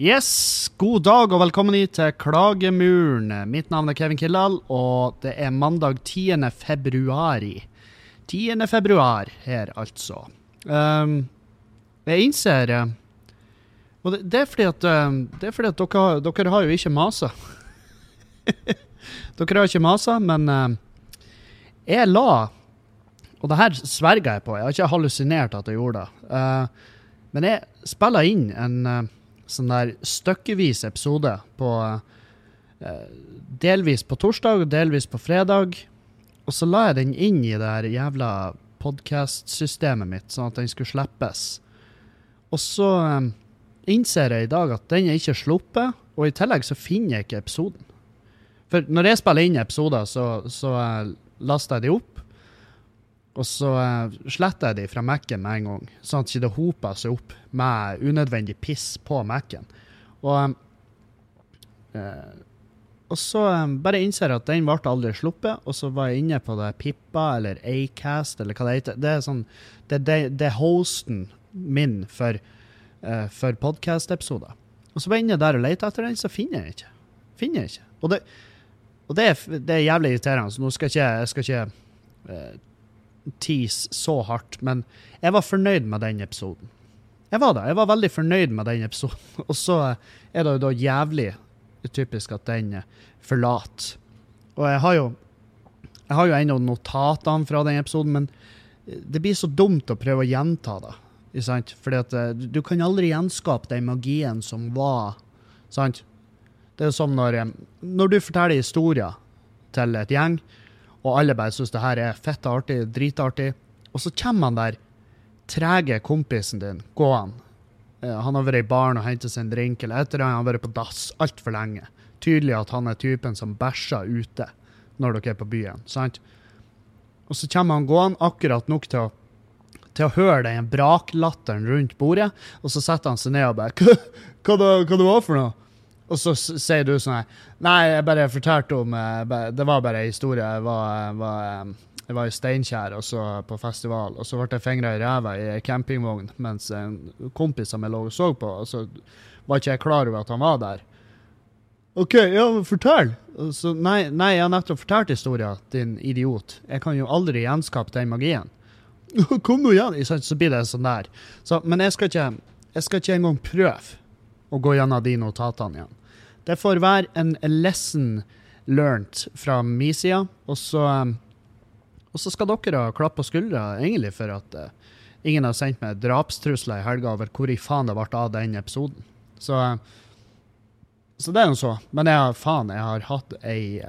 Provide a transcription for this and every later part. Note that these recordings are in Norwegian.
Yes, god dag og velkommen hit til Klagemuren. Mitt navn er Kevin Kildahl, og det er mandag 10. februari. 10. februar her, altså. Um, jeg innser eh, Og det, det er fordi at, det er fordi at dere, dere har jo ikke masa. dere har ikke masa, men uh, jeg la Og det her sverger jeg på, jeg har ikke hallusinert at jeg gjorde det. Uh, men jeg spiller inn en uh, sånn der stykkevis episode på eh, Delvis på torsdag og delvis på fredag. Og så la jeg den inn i det her jævla podkast-systemet mitt, sånn at den skulle slippes. Og så eh, innser jeg i dag at den er ikke sluppet, og i tillegg så finner jeg ikke episoden. For når jeg spiller inn episoder, så, så eh, laster jeg de opp. Og så uh, sletter jeg de fra Mac-en med en gang, sånn at det ikke hoper seg opp med unødvendig piss på Mac-en. Og, uh, og så bare innser jeg at den ble aldri sluppet, og så var jeg inne på det Pippa eller Acast eller hva det heter. Det er sånn, det, det, det hosten min for, uh, for podkast-episoder. Og så var jeg inne der og lette etter den, så finner jeg ikke. Finner jeg ikke. Og det, og det, er, det er jævlig irriterende, så nå skal ikke, jeg skal ikke tease så hardt, men jeg var fornøyd med den episoden. Jeg var det. Jeg var veldig fornøyd med den episoden. Og så er det jo da jævlig typisk at den forlater. Og jeg har jo jeg har jo ennå notatene fra den episoden, men det blir så dumt å prøve å gjenta det. Sant? Fordi at eh, du kan aldri gjenskape den magien som var. Sant? Det er jo som når, eh, når du forteller historier til et gjeng, og alle bare syns det her er fitte artig, dritartig. Og så kommer han der trege kompisen din gående. Han har vært i baren og hentet seg en drink, eller etter han har vært på dass altfor lenge. Tydelig at han er typen som bæsjer ute når dere er på byen. sant? Og så kommer han gående akkurat nok til å, til å høre den braklatteren rundt bordet, og så setter han seg ned og bare Hva, hva, hva det var for noe? Og så sier du sånn her Nei, jeg bare fortalte om Det var bare en historie. Jeg var, var, jeg var i Steinkjer og så på festival, og så ble jeg fingra i ræva i ei campingvogn mens en kompis som jeg lå og så på, og så var ikke jeg klar over at han var der. OK, ja, fortell! Så, nei, nei, jeg har nettopp fortalt historien, din idiot. Jeg kan jo aldri gjenskape den magien. Kom nå igjen! Så blir det sånn der. Så, men jeg skal, ikke, jeg skal ikke engang prøve å gå gjennom de notatene igjen. Det får være en lesson learned fra min side. Og så, um, og så skal dere ha klapp på skuldra egentlig for at uh, ingen har sendt meg drapstrusler i helga over hvor i faen det ble av den episoden. Så, uh, så det er jo så. Men jeg faen, jeg har hatt ei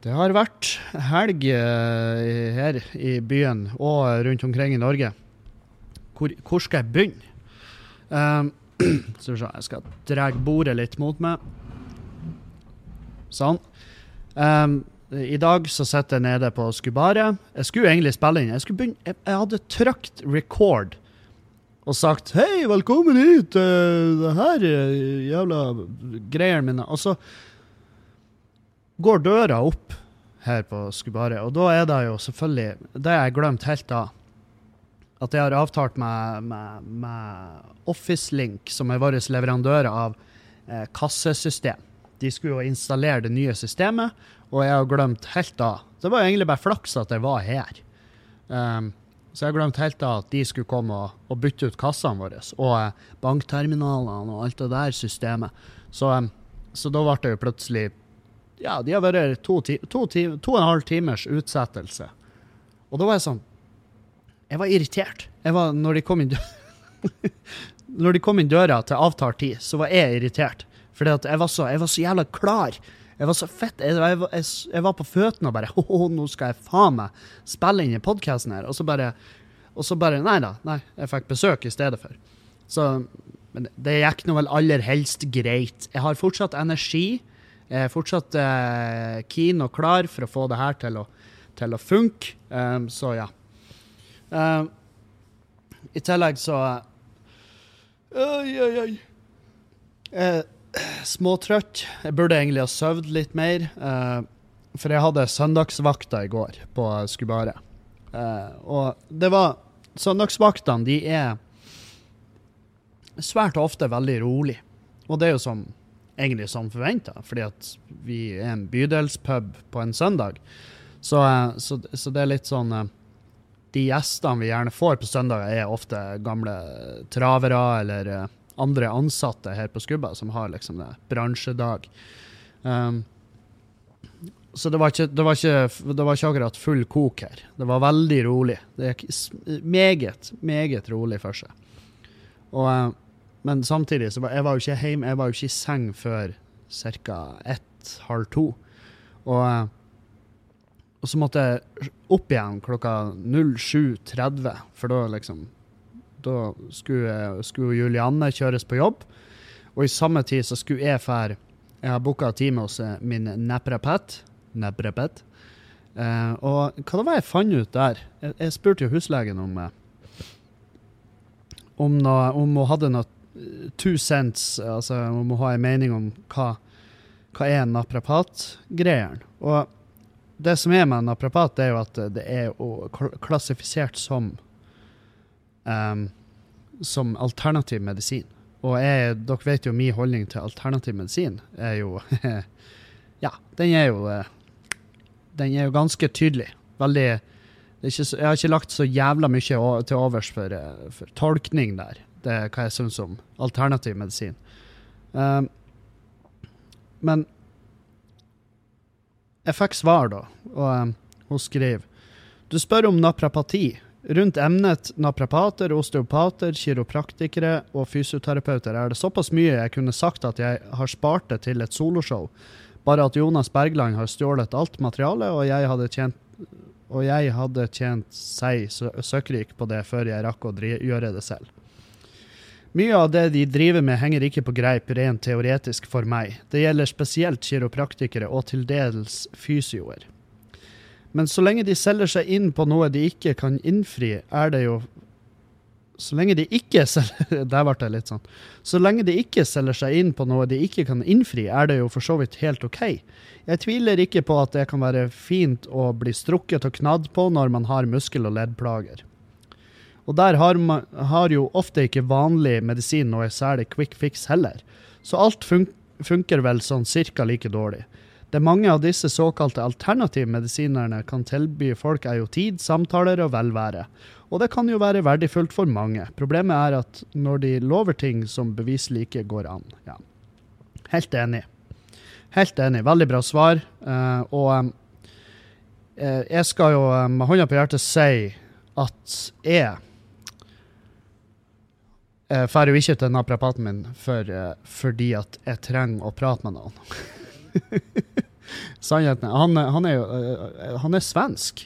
Det har vært helg her i byen og rundt omkring i Norge. Hvor, hvor skal jeg begynne? Um, så jeg skal dra bordet litt mot meg. Sånn. Um, I dag så sitter jeg nede på Skubaret. Jeg skulle egentlig spille inn. Jeg, begynne, jeg, jeg hadde trykt record og sagt 'hei, velkommen hit', uh, det her jævla greiene mine. Og så går døra opp her på Skubaret, og da er det jo selvfølgelig Det har jeg glemt helt av at jeg har avtalt med, med, med OfficeLink, som er vår leverandør av eh, kassesystem. De skulle jo installere det nye systemet, og jeg har glemt helt av Det var egentlig bare flaks at jeg var her. Um, så jeg har glemt helt av at de skulle komme og, og bytte ut kassene våre, og eh, bankterminalene og alt det der systemet. Så, um, så da ble det jo plutselig Ja, de har vært to, to, to, to og en halv timers utsettelse. Og da var jeg sånn jeg var irritert. Jeg var, når, de kom inn når de kom inn døra til avtalt tid, så var jeg irritert. Fordi jeg var så, jeg var så jævla klar. Jeg var så fett. Jeg, jeg, jeg, jeg var på føttene og bare Å, nå skal jeg faen meg spille inn i podkasten her. Og så bare og så bare Nei da. Nei, jeg fikk besøk i stedet for. Så Men det gikk nå vel aller helst greit. Jeg har fortsatt energi. Jeg er fortsatt eh, keen og klar for å få det her til å, til å funke. Um, så ja. Um, I tillegg så Oi, oi, oi. Småtrøtt. Jeg burde egentlig ha sovet litt mer. Uh, for jeg hadde søndagsvakta i går på Skubaret. Uh, og det var Søndagsvaktene de er svært ofte veldig rolig. Og det er jo som, egentlig som forventa, fordi at vi er en bydelspub på en søndag. Så, uh, så, så det er litt sånn eh, De gjestene vi gjerne får på søndager, er ofte gamle travere eller eh, andre ansatte her på Skubba som har liksom det bransjedag. Um, så det var, ikke, det, var ikke, det var ikke akkurat full kok her. Det var veldig rolig. Det gikk meget, meget rolig for seg. Og, eh, men samtidig så var jeg var jo ikke hjemme, jeg var jo ikke i seng før ca. ett-halv to. Og, eh, og så måtte jeg opp igjen klokka 07.30, for da liksom Da skulle, skulle Julianne kjøres på jobb, og i samme tid så skulle jeg fære Jeg har booka time hos eh, min naprapat. Naprapat. Eh, og hva det var jeg fant ut der? Jeg, jeg spurte jo huslegen om eh, om, noe, om hun hadde noe eh, two cents, altså om hun har en mening om hva, hva er naprapat-greiene. Og det som er med naprapat, er jo at det er klassifisert som um, som alternativ medisin. Og jeg, dere vet jo min holdning til alternativ medisin er jo Ja, den er jo Den er jo ganske tydelig. Veldig ikke Jeg har ikke lagt så jævla mye til overs for, for tolkning der. Det er hva jeg syns om alternativ medisin. Um, men jeg fikk svar, da, og um, hun skriver Du spør om naprapati. Rundt emnet naprapater, osteopater, kiropraktikere og fysioterapeuter er det såpass mye jeg kunne sagt at jeg har spart det til et soloshow. Bare at Jonas Bergland har stjålet alt materialet, og jeg hadde tjent og jeg hadde tjent seg sø- søkkrik på det før jeg rakk å gjøre det selv. Mye av det de driver med henger ikke på greip rent teoretisk for meg. Det gjelder spesielt kiropraktikere og til dels fysioer. Men så lenge de selger seg inn på noe de ikke kan innfri, er det jo Så lenge de ikke selger Der ble det litt sånn. Så lenge de ikke selger seg inn på noe de ikke kan innfri, er det jo for så vidt helt OK. Jeg tviler ikke på at det kan være fint å bli strukket og knadd på når man har muskel- og leddplager. Og der har, man, har jo ofte ikke vanlig medisin noe særlig quick fix heller, så alt fun funker vel sånn cirka like dårlig. Det mange av disse såkalte alternativmedisinerne kan tilby folk, er jo tid, samtaler og velvære. Og det kan jo være verdifullt for mange. Problemet er at når de lover ting som beviselig ikke går an. Ja. Helt enig. Helt enig. Veldig bra svar. Uh, og eh, jeg skal jo eh, med hånda på hjertet si at jeg uh, drar jo ikke til naprapaten min for, eh, fordi at jeg trenger å prate med noen. Sannheten er han, han er jo eh, Han er svensk,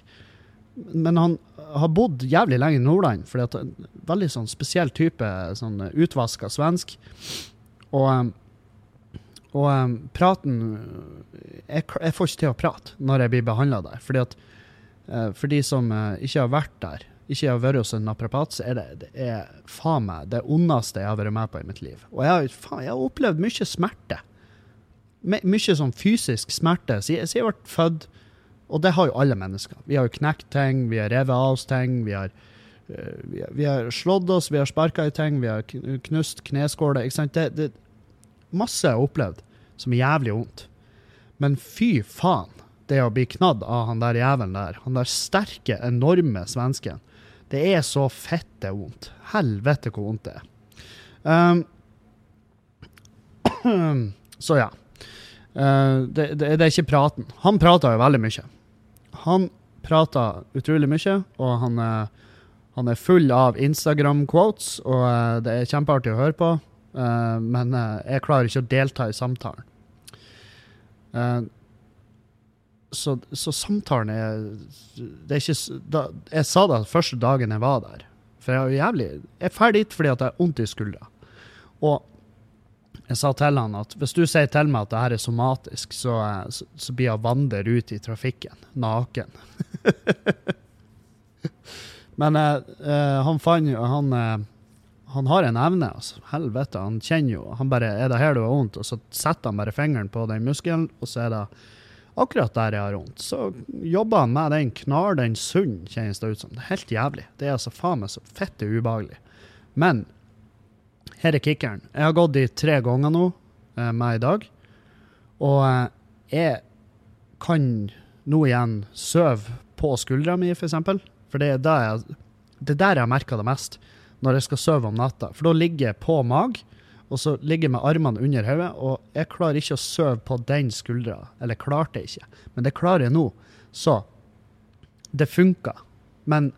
men han har bodd jævlig lenge i Nordland, fordi at en veldig sånn spesiell type sånn utvaska svensk. Og, eh, og eh, praten jeg, jeg får ikke til å prate når jeg blir behandla der. Fordi at eh, For de som eh, ikke har vært der, ikke har vært hos en naprapat, så er det, det er faen meg det ondeste jeg har vært med på i mitt liv. Og jeg har, faen, jeg har opplevd mye smerte. My, mye sånn fysisk smerte siden jeg ble født. Og det har jo alle mennesker. Vi har jo knekt ting, vi har revet av oss ting, vi har, eh, vi har, vi har slått oss, vi har sparka i ting, vi har knust kneskåler. Ikke sant? Det, det, masse jeg har opplevd som er jævlig vondt. Men fy faen, det å bli knadd av han der jævelen der, han der sterke, enorme svensken, det er så fette vondt. Helvete hvor vondt det er. Um, så ja. Uh, det, det, det er ikke praten. Han prater jo veldig mye. Han prater utrolig mye, og han, han er full av Instagram-quotes, og eh, det er kjempeartig å høre på, eh, men eh, jeg klarer ikke å delta i samtalen. Så, så samtalen er Det er ikke da, Jeg sa det første dagen jeg var der. For jeg er jo jævlig Jeg drar dit fordi at jeg har vondt i skuldra. Og Jeg sa til han at hvis du sier til meg at det her er somatisk, så, så, så blir jeg vandrer ut i trafikken naken. Men eh, eh, han fant jo han, eh, han har en evne, altså. Helvete, han kjenner jo Han bare 'Er det her du har vondt?' Og så setter han bare fingeren på den muskelen, og så er det akkurat der jeg har vondt. Så jobber han med den, knar den sunn, kjennes det ut som. Det er helt jævlig. Det er altså faen meg så fette ubehagelig. Men her er kickeren. Jeg har gått dit tre ganger nå, eh, med i dag. Og eh, jeg kan nå igjen sove på skuldra mi, f.eks. For, for det er der jeg, det er der jeg merker det mest, når jeg skal sove om natta. For da ligger jeg på mag, og så ligger jeg med armene under hodet, og jeg klarer ikke å sove på den skuldra. Eller klarte jeg ikke, men det klarer jeg nå. Så det funka. Men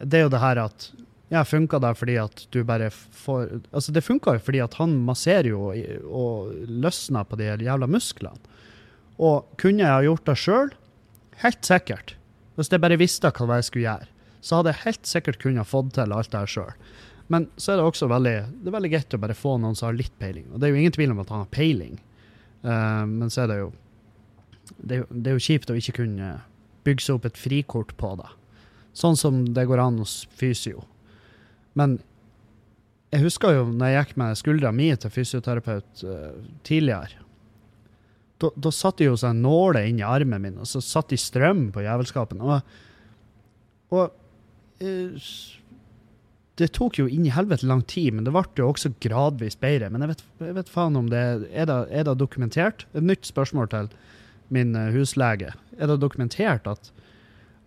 det er jo det her at ja, funka det fordi at du bare får Altså, det funka jo fordi at han masserer jo og løsner på de jævla musklene. Og kunne jeg ha gjort det sjøl? Helt sikkert. Hvis jeg bare visste hva jeg skulle gjøre, så hadde jeg helt sikkert kunnet fått til alt det her sjøl. Men så er det også veldig, det er veldig greit å bare få noen som har litt peiling. Og det er jo ingen tvil om at han har peiling, uh, men så er det jo det er, det er jo kjipt å ikke kunne bygge seg opp et frikort på det. Sånn som det går an hos fysio. Men jeg husker jo når jeg gikk med skuldra mi til fysioterapeut uh, tidligere. Da, satt de jo en nåler inn i armen min, og så satt de strøm på jævelskapen. Og, og eh, det tok jo inn i helvete lang tid, men det ble jo også gradvis bedre. Men jeg vet, jeg vet faen om det er, det er det dokumentert? Et nytt spørsmål til min eh, huslege. Er det dokumentert at,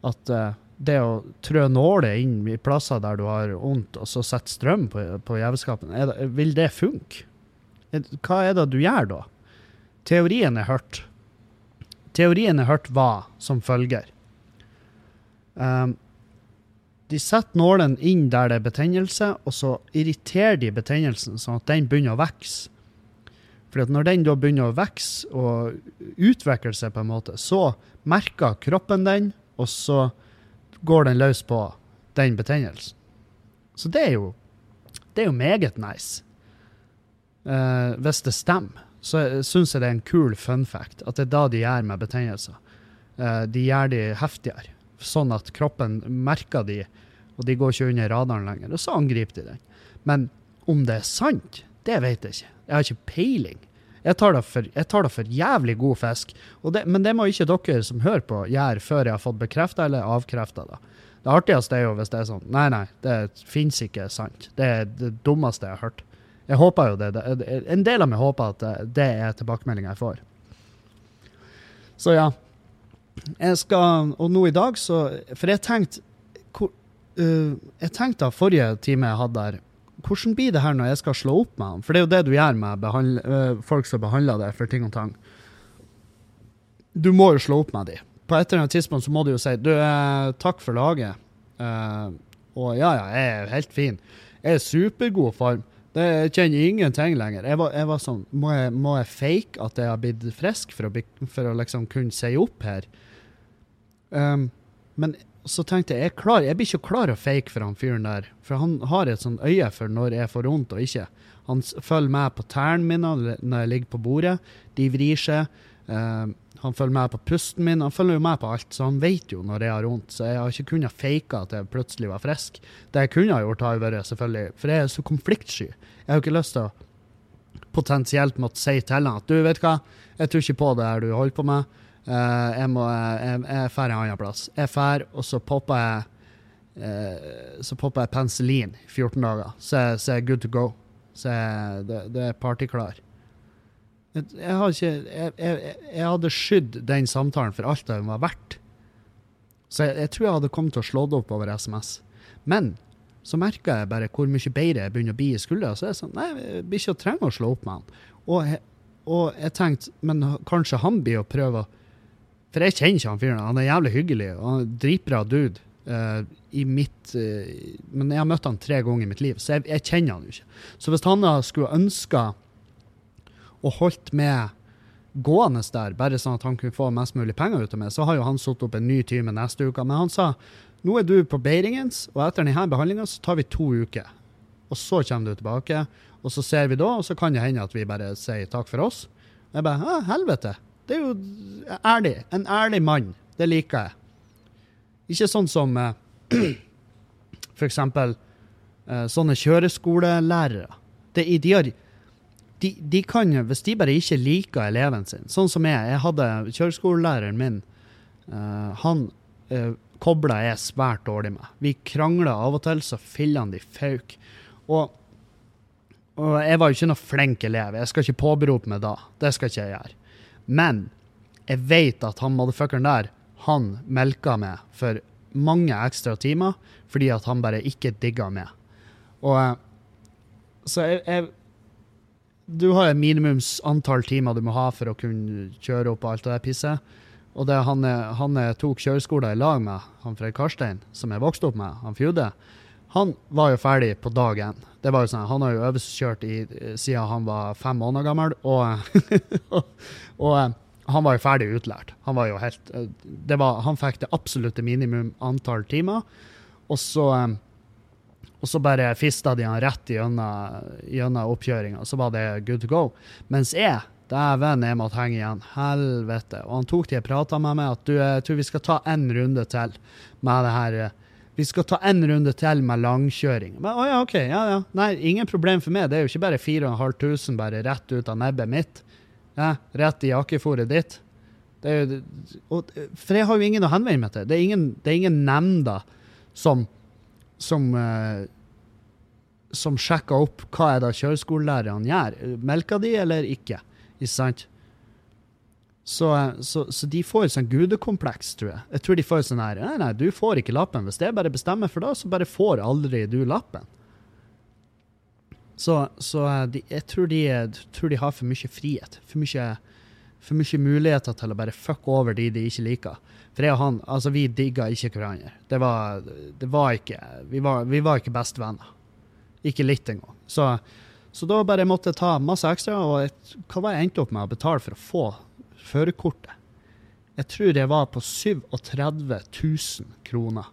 at eh, det å trø nåler inn i plasser der du har vondt, og så sette strøm på, på jævelskapen, er vil det funke? Er- Hva er det du gjør da? Teorien jeg hørt Teorien jeg hørt var som følger. Um, de setter nålen inn der det er betennelse, og så irriterer de betennelsen sånn at den begynner å vokse. At når den da begynner å vokse og utvikle seg på en måte, så merker kroppen den, og så går den løs på den betennelsen. Så det er jo, det er jo meget nice. Eh, hvis det stemmer, så syns jeg det er en kul fun fact at det er da de gjør med betennelser. Eh, de gjør de heftigere, sånn at kroppen merker de, og de går ikke under radaren lenger. Og så angriper de den. Men om det er sant, det vet jeg ikke. Jeg har ikke peiling. Jeg tar det for, tar det for jævlig god fisk. Det, men det må ikke dere som hører på, gjøre før jeg har fått bekrefta eller avkrefta det. Det artigste er jo hvis det er sånn Nei, nei, det fins ikke sant. Det er det dummeste jeg har hørt. Jeg håper jo det. det en del av meg håper at det er tilbakemeldinga jeg får. Så ja. Jeg skal Og nå i dag, så For jeg tenkte hvor, øh, Jeg tenkte da forrige time jeg hadde der Hvordan blir det her når jeg skal slå opp med han? For det er jo det du gjør med behandle, uh, folk som behandler deg for ting og tang. Du må jo slå opp med dem. På et eller annet tidspunkt så må du jo si du, uh, takk for laget. Eh, og ja, ja, jeg er helt fin. Jeg er i supergod form. Det, kjenner ingenting lenger. Jeg var, jeg var sånn, må jeg, må jeg fake at jeg har blitt frisk for for å liksom kunne si opp her? Um, men så tenkte jeg jeg, klar, jeg blir ikke klar å fake for han fyren der. For han har et sånn øye for når jeg får vondt og ikke. Han følger med på tærne mine når jeg ligger på bordet. De vrir seg. Um, han følger med på pusten min. Han følger jo med på alt, så han vet jo når jeg har vondt. Så jeg har ikke kunnet fake at jeg plutselig var frisk. Det jeg kunne ha gjort, har jo vært selvfølgelig For jeg er så konfliktsky. Jeg har jo ikke lyst til å potensielt måtte si til han at du, vet hva, jeg tror ikke på det her du holder på med. Eh, jeg må jeg, jeg drar en annen plass. Jeg drar, og så popper jeg eh, så popper jeg penicillin i 14 dager, så, så er jeg good to go. Så det, det er partyklar. Jeg, ikke, jeg, jeg, jeg hadde skydd den samtalen for alt den var verdt. Så jeg, tror jeg hadde kommet til å slå det opp over SMS. Men så merka jeg bare hvor mye bedre jeg begynner å bli i skuldra. Så jeg sånn, nei, jeg ikke å trenge å slå opp med han. Og og jeg tenkte, men kanskje han blir å prøve å For jeg kjenner ikke han fyren. Han er jævlig hyggelig, og han er dritbra dude. Uh, i mitt uh, Men jeg har møtt han tre ganger i mitt liv, så jeg, jeg kjenner han jo ikke. Så hvis han da skulle ønska og holdt med gående der, bare sånn at han kunne få mest mulig penger ut av meg, så har jo han satt opp en ny time neste uke. Men han sa nå er du på Beiringens, og etter denne behandlinga så tar vi to uker. og så kommer du tilbake. Og så ser vi da, og så kan det hende at vi bare sier takk for oss. Jeg bare helvete. Det er jo ærlig. En ærlig mann. Det liker jeg. Ikke sånn som eh, for eksempel eh, sånne kjøreskolelærere. Det, de, har, de, de kan hvis de bare ikke liker eleven sin Sånn som jeg. Jeg hadde kjøreskolelæreren min. Uh, han uh, kobla jeg svært dårlig med. Vi krangla av og til så fillene de fauk. Og, og jeg var jo ikke noe flink elev. Jeg skal ikke påberope meg da. Det skal ikke jeg gjøre. Men jeg vet at han motherfuckeren der, han melka meg for mange ekstra timer fordi at han bare ikke digga meg. Og eh, så jeg, jeg Du har et minimums antall timer du må ha for å kunne kjøre opp alt det der pisset. Og det han, han tok kjøreskolen i lag med, han Fred Karstein, som jeg vokste opp med, han Fjude, han var jo ferdig på dag én. Det var jo sånn, Han har jo øvelseskjørt siden han var fem måneder gammel, og, og eh, han var jo ferdig utlært. Han var jo helt eh, var, Han fikk det absolutte minimum antall timer, og så eh, og så bare fista de han rett gjennom, gjennom oppkjøringa, så var det good to go. Mens jeg, dæven, jeg måtte henge igjen. Helvete. Og han tok de prata med meg, at du, jeg tror vi skal ta en runde til med det her Vi skal ta en runde til med langkjøring. Men å ja, OK. Ja, ja. Nei, ingen problem for meg. Det er jo ikke bare 4500 bare rett ut av nebbet mitt. Ja, rett i jakkefòret ditt. Jo, og, for jeg har jo ingen å henvende meg til. Det er ingen, det er ingen nemnder som som, eh, som sjekker opp hva er det kjøreskolelærerne gjør. Melker de eller ikke? Ikke sant? Så, så, så de får sånn gudekompleks, tror jeg. Jeg tror de får sånn her Nei, nei, du får ikke lappen. Hvis jeg bare bestemmer for det, så bare får aldri du lappen. Så, så de, jeg tror de, tror de har for mye frihet. For mye, for mye muligheter til å bare fucke over de de ikke liker. For jeg og han, altså vi digga ikke hverandre. Det var, det var ikke Vi var, vi var ikke bestevenner. Ikke litt engang. Så, så da bare måtte jeg ta masse ekstra, og et, hva var jeg endte opp med å betale for å få førerkortet? Jeg tror jeg var på 37 000 kroner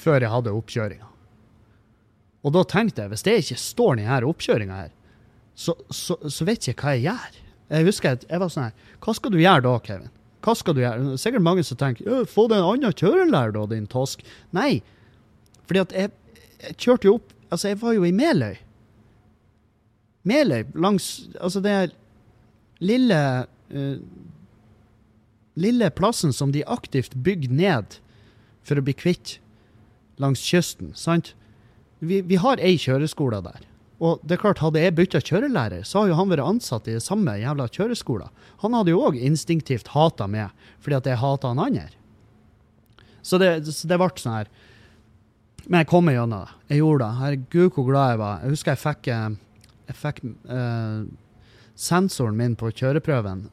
før jeg hadde oppkjøringa. Og da tenkte jeg, hvis det ikke står denne oppkjøringa her, så, så, så vet jeg ikke hva jeg gjør. Jeg husker jeg, jeg var sånn her Hva skal du gjøre da, Kevin? Hva skal du gjøre? Sikkert mange som tenker få deg en annen kjørelærer, da, din tosk. Nei, fordi at jeg, jeg, kjørte jo opp Altså, jeg var jo i Meløy. Meløy, langs Altså, det lille uh, Lille plassen som de aktivt bygger ned for å bli kvitt langs kysten, sant? Vi, vi har ei kjøreskole der. Og det er klart, hadde jeg bytta kjørelærer, så har jo han vært ansatt i det samme jævla kjøreskolen. Han hadde jo òg instinktivt hata meg fordi at jeg hata han andre. Så det, så det ble sånn her. Men jeg kom meg gjennom det. Jeg gjorde det. Herregud, hvor glad jeg var. Jeg husker jeg fikk, eh, jeg fikk uh, sensoren min på kjøreprøven.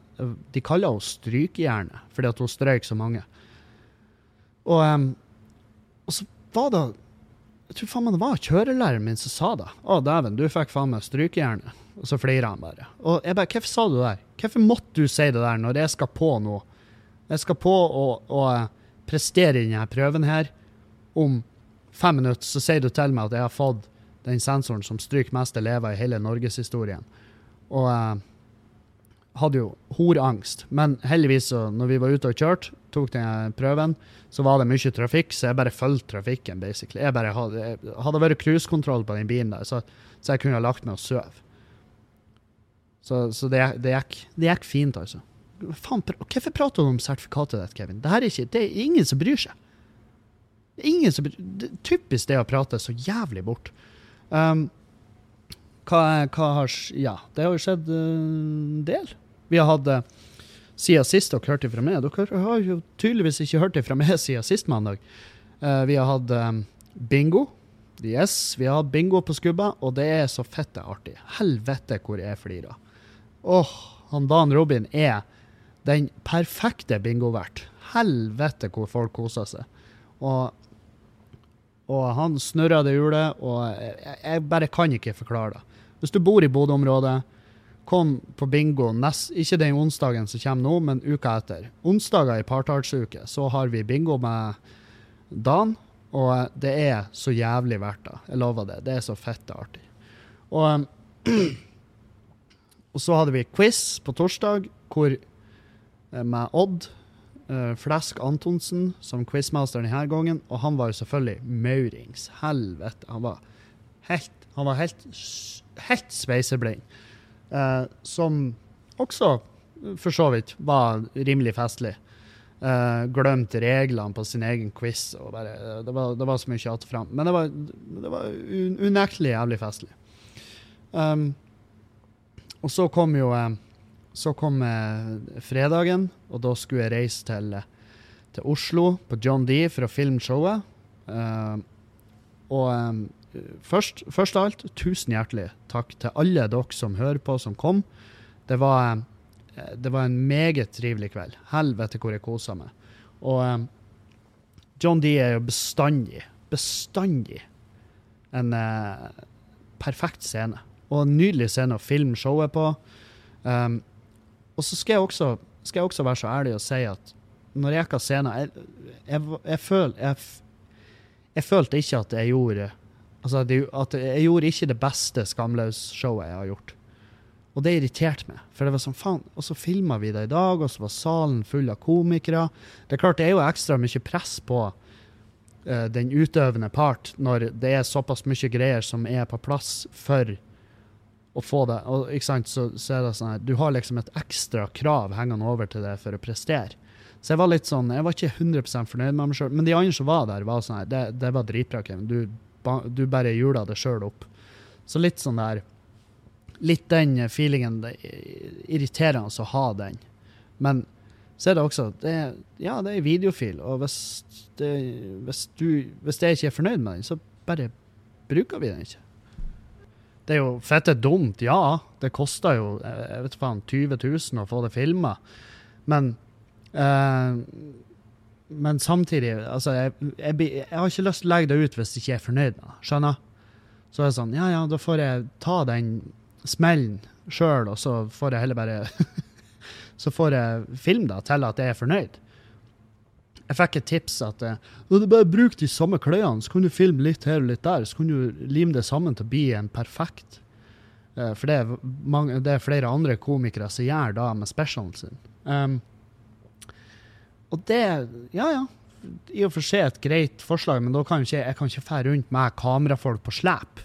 De kaller henne Strykehjerne, fordi at hun strøyk så mange. Og, um, og så var det jeg tror faen meg det var kjørelæreren min som sa det. 'Å, dæven, du fikk faen meg strykejernet.' Og så flirer han bare. Og jeg bare 'Hvorfor sa du det der? Hvorfor måtte du si det der når jeg skal på nå?' Jeg skal på å prestere i denne prøven her. Om fem minutter så sier du til meg at jeg har fått den sensoren som stryker mest elever i hele norgeshistorien. Og jeg hadde jo horangst. Men heldigvis, så, når vi var ute og kjørte, tok den prøven, så var det mye trafikk, så jeg bare fulgte trafikken, basically. Jeg bare hadde, jeg hadde vært cruisekontroll på den bilen der, så, så, jeg kunne ha lagt meg og sove. Så, så det, det, gikk, det, gikk, fint, altså. Faen, hvorfor prater du om sertifikatet ditt, Kevin? Det, er ikke, det er ingen som bryr seg. Ingen som det typisk det å prate så jævlig bort. Um, hva, hva, har Ja, det har jo skjedd en uh, del. Vi har hatt uh, siden sist dere hørte fra meg. Dere har jo tydeligvis ikke hørt det fra meg siden sist mandag. Uh, vi har hatt um, bingo. Yes, vi har hatt bingo på Skubba, og det er så fette artig. Helvete hvor jeg flirer. Åh, oh, han Dan Robin er den perfekte bingovert. Helvete hvor folk koser seg. Og, og han snurra det hjulet, og jeg, jeg, bare kan ikke forklare det. Hvis du bor i Bodø-området, kom på bingo nest, ikke den onsdagen som kommer nå, men uka etter. Onsdager i partallsuke så har vi bingo med Dan Og det er så jævlig verdt det. Jeg lover det. Det er så fette artig. Og, og så hadde vi quiz på torsdag, hvor eh, med Odd eh, Flesk Antonsen som quizmaster denne gangen, og han var jo selvfølgelig maurings. Helvete. Han var helt, han var helt, helt sveiseblind. Uh, som også eh, for så vidt var rimelig festlig. Uh, glemt reglene på sin egen quiz. Og bare, det, var, det var så mye att fram. Men det var, det var unektelig jævlig festlig. Um, og så kom jo eh, Så kom eh, fredagen, og da skulle jeg reise til, eh, til Oslo på John D for å filme showet. Uh, og um, først, først av alt, tusen hjertelig takk til alle dere som hører på, som kom. Det var, det var en meget trivelig kveld. Helvete hvor jeg kosa meg. Og um, John D er jo bestandig, bestandig en uh, perfekt scene. Og en nydelig scene å filme showet på. Um, og så skal jeg, også, skal jeg også være så ærlig og si at når jeg gikk av scenen jeg, jeg, jeg, føl, jeg, følte ikke at jeg gjorde Altså det, at jeg gjorde ikke det beste Skamløs-showet jeg har gjort. Og det irriterte meg. For det var sånn, faen, og så filma vi det i dag, og så var salen full av komikere. Det er klart det er jo ekstra mye press på uh, den utøvende part når det er såpass mye greier som er på plass for å få det. Og ikke sant, så, så er det sånn her, du har liksom et ekstra krav hengende over til det for å prestere. Så jeg var litt sånn, jeg var ikke 100% fornøyd med meg sjøl. Men de andre som var der, var sånn her, det, det var dritbra. Du, du bare hjula det sjøl opp. Så litt sånn der Litt den feelingen det er Irriterende å ha den. Men så er det også det er, Ja, det er videofil, og hvis, det, hvis, du, hvis jeg ikke er fornøyd med den, så bare bruker vi den ikke. Det er jo fette dumt, ja. Det koster jo eh, jeg vet faen, 20 000 å få det filma. Men eh, Men samtidig altså, jeg, jeg, jeg har ikke lyst til å legge det ut hvis jeg ikke er fornøyd med det. Skjønner? Så er det sånn, ja ja, da får jeg ta den smellen sjøl, og så får jeg heller bare Så får jeg filme det til at jeg er fornøyd. Jeg fikk et tips at når du bare bruk de samme klærne, så kan du filme litt her og litt der. Så kan du lime det sammen til å bli en perfekt. Eh, for det er, mange, det er flere andre komikere som gjør da med specialen sin. Um, og det Ja, ja. I og for seg et greit forslag, men da kan jo ikke, jeg kan ikke fære rundt med kamerafolk på slep.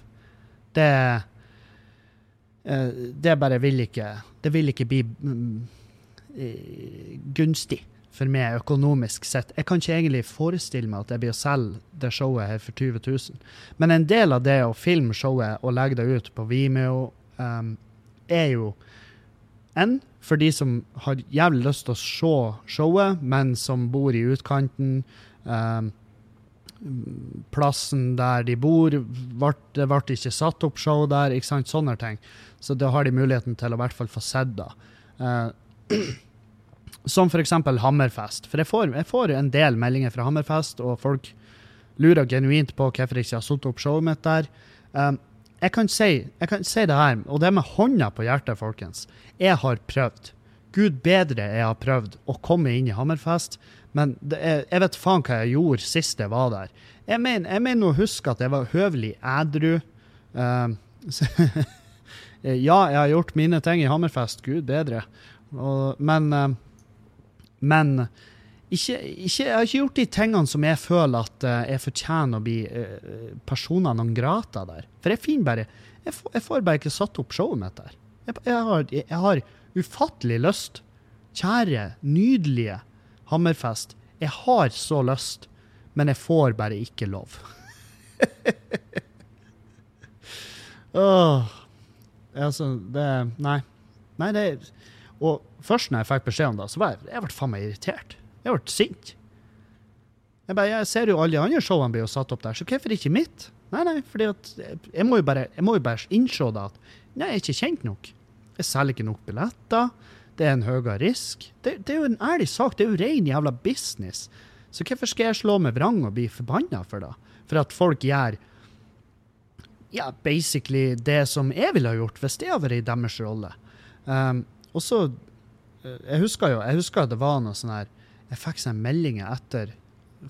Det uh, Det bare vil ikke Det vil ikke bli eh, gunstig for meg økonomisk sett. Jeg kan ikke egentlig forestille meg at jeg blir å selge det showet her for 20 000. Men en del av det å filme showet og legge det ut på Vimeo, um, er jo en for de som har jævlig lyst til å se showet, men som bor i utkanten. Um, plassen der de bor, det ble ikke satt opp show der, ikke sant, sånne ting. Så da har de muligheten til å i hvert fall få sett det. Eh, som eksempel Hammerfest. For jeg får, jeg får en del meldinger fra Hammerfest, og folk lurer genuint på hvorfor jeg ikke har satt opp showet mitt der. Um, jeg, kan si, jeg kan si det her, og det med hånda på hjertet, folkens. Jeg har prøvd. Gud bedre jeg har prøvd å komme inn i Hammerfest, men er, jeg vet faen hva jeg gjorde sist jeg var der. Jeg mener, jeg mener å huske at jeg var høvelig ædru. Um, ja, jeg har gjort mine ting i Hammerfest, gud bedre. Og, men eh, men ikke, ikke, jeg har ikke gjort de tingene som jeg føler at eh, jeg fortjener å bli uh, personer non grata der. For jeg finner bare jeg, får- jeg får bare ikke satt opp showet mitt der. Jeg, jeg, har, jeg har ufattelig lyst. Kjære, nydelige Hammerfest. Jeg har så lyst, men jeg får bare ikke lov. Åh. Altså, det Nei. Nei, det Og først når jeg fikk beskjed om det, så var jeg, jeg ble faen meg irritert. Jeg ble sint. Jeg, bare, jeg ser jo alle de andre showene blir jo satt opp der, så hvorfor ikke mitt? Nei, nei, fordi at jeg, må jo bare, må jo bare innse det at nei, jeg er ikke kjent nok. Jeg selger ikke nok billetter. Det er en høyere risk. Det, det er jo en ærlig sak. Det er jo ren jævla business. Så hvorfor skal jeg slå meg vrang og bli forbanna for det? For at folk gjør ja, basically det som jeg ville ha gjort hvis det hadde vært i deres rolle. Um, og så eh, Jeg husker jo jeg husker det var noe sånn her Jeg fikk sånne meldinger etter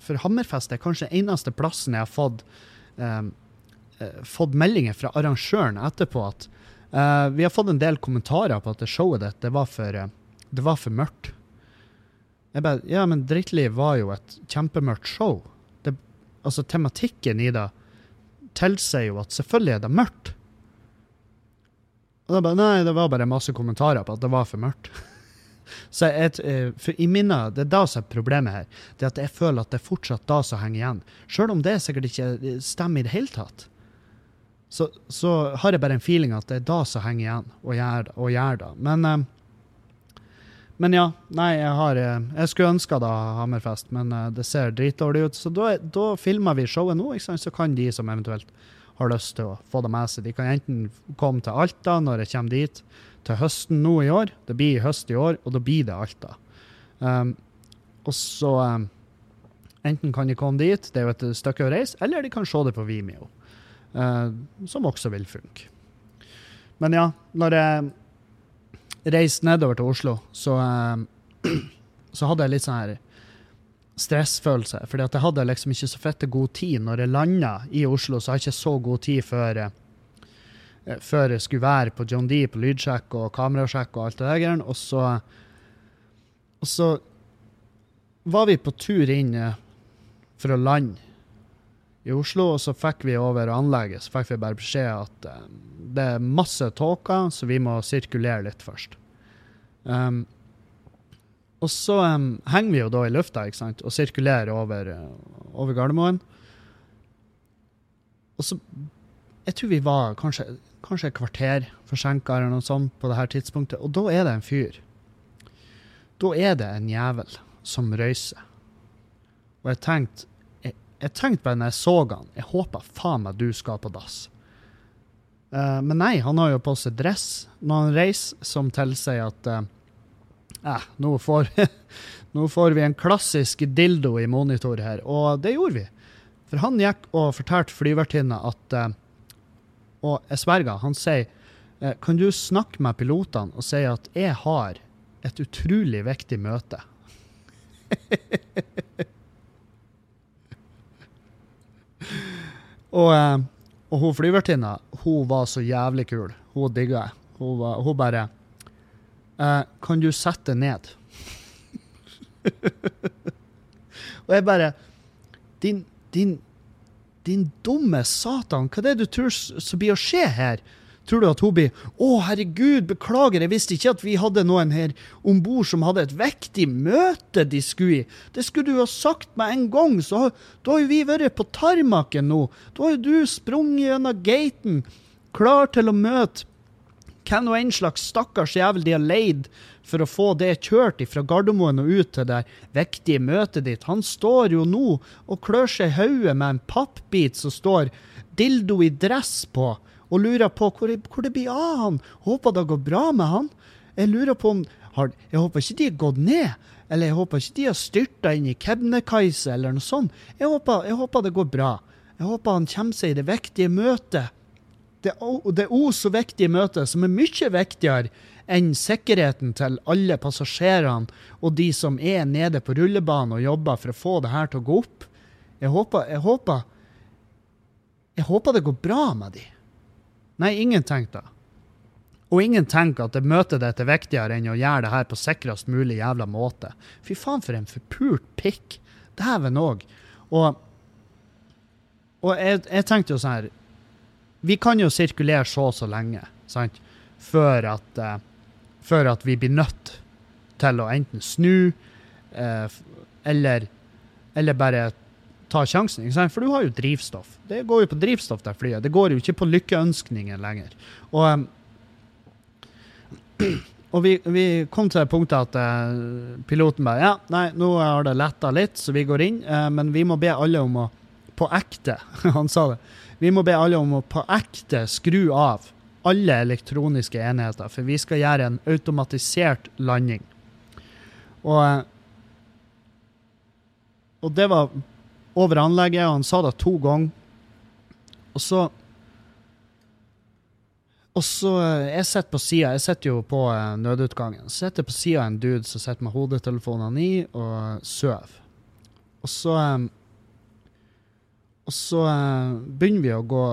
for Hammerfest er kanskje eneste plassen jeg har fått, eh, fått meldinger fra arrangøren etterpå at uh, vi har fått en del kommentarer på at det showet ditt det var for, det var for mørkt. Jeg bare, ja, men Drittliv var jo et kjempemørkt show. Det, altså, tematikken i det tilsier jo at selvfølgelig er det mørkt. Og da bare, nei, det var bare masse kommentarer på at det var for mørkt. Så jeg, eh, for i minne, Det er da som er problemet her. Det at jeg føler at det er fortsatt da som henger igjen. Sjøl om det sikkert ikke eh, stemmer i det hele tatt. Så, så har jeg bare en feeling at det er da som henger igjen, og gjør, og gjør det. Men, eh, men ja. Nei, jeg har Jeg skulle ønska da Hammerfest, men det ser dritdårlig ut. Så da, da filmer vi showet nå, ikke sant? så kan de som eventuelt har lyst til å få det med seg, de kan enten komme til Alta når jeg kommer dit til høsten nå i år. Det blir høst i år, og da blir det Alta. Um, og så um, Enten kan de komme dit, det er jo et stykke å reise, eller de kan se det på Vimeo. Uh, som også vil funke. Men ja, når jeg reiste nedover til Oslo, så, uh, så hadde jeg litt sånn her stressfølelse. fordi at jeg hadde liksom ikke så fette god tid. Når jeg landa i Oslo, så har jeg ikke så god tid før eh, før jeg skulle være på John D på lydsjekk og kamerasjekk og alt det der. Og så, og så var vi på tur inn eh, for å lande i Oslo, og så fikk vi over anlegget så fikk vi bare beskjed at eh, det er masse tåke, så vi må sirkulere litt først. Um, og så um, henger vi jo da i lufta ikke sant? og sirkulerer over, eh, over Gardermoen. Og så Jeg tror vi var kanskje, kanskje et kvarter forsinka eller noe sånt på det her tidspunktet, og da er det en fyr. Da er det en jævel som røyser. Og jeg tenkte jeg, tenkte bare når jeg så han, jeg håper faen meg du skal på dass. Uh, men nei, han har jo på seg dress når han reiser, som tilsier at eh, eh, nå, får, nå får vi en klassisk dildo i monitor her. Og det gjorde vi. For han gikk og fortalte flyvertinna at eh, Og jeg sverger, han sier eh, Kan du snakke med pilotene og si at jeg har et utrolig viktig møte? og, eh, og hun flyvertinna, hun var så jævlig kul. Hun digga jeg. Hun, hun bare eh, Kan du sette ned? og jeg bare Din, din, din dumme satan, hva er det du tror som blir å skje her? Tror du at hun blir Å, herregud, beklager, jeg visste ikke at vi hadde noen her om bord som hadde et viktig møte de skulle i. Det skulle du ha sagt med en gang, så da har jo vi vært på tarmaken nå. Da har jo du sprunget gjennom gaten, klar til å møte hvem og en slags stakkars jævel de har leid for å få det kjørt fra Gardermoen og ut til det viktige møtet ditt. Han står jo nå og klør seg i hodet med en pappbit som står 'dildo i dress' på, og lurer på hvor, hvor det blir av han. Håper det går bra med han. Jeg lurer på om Jeg håper ikke de har gått ned. Eller jeg håper ikke de har styrta inn i Kebnekaise eller noe sånt. Jeg håper, jeg håper det går bra. Jeg håper han kommer seg i det viktige møtet det, det o så viktige møtet, som er mye viktigere enn sikkerheten til alle passasjerene og de som er nede på rullebanen og jobber for å få det her til å gå opp. Jeg håper, jeg håper Jeg håper det går bra med de. Nei, ingen tenker det. Og ingen tenker at det møtet ditt er viktigere enn å gjøre det her på sikrest mulig jævla måte. Fy faen, for en forpult pikk. Dæven òg. Og, og jeg, jeg tenkte jo sånn her vi kan jo sirkulere så og så lenge, sant? Før at, eh, før at vi blir nødt til å enten snu, eh, eller, eller bare ta sjansen. Ikke sant? For du har jo drivstoff. Det går jo på drivstoff, det flyet. Det går jo ikke på lykkeønskninger lenger. Og, em, og vi, vi kom til det punktet at uh, piloten bare Ja, nei, nå har det letta litt, så vi går inn, uh, men vi må be alle om å På ekte, han sa det. Vi må be alle om å på ekte skru av alle elektroniske enheter, for vi skal gjøre en automatisert landing. Og, og det var over anlegget, og han sa det to ganger. Og så Og så eh, Jeg sitter på sida, jeg sitter jo på eh, nødutgangen. Så sitter jeg på sida av en dude som sitter med hodetelefonene i og sover. Og så eh, Og så eh, begynner vi å gå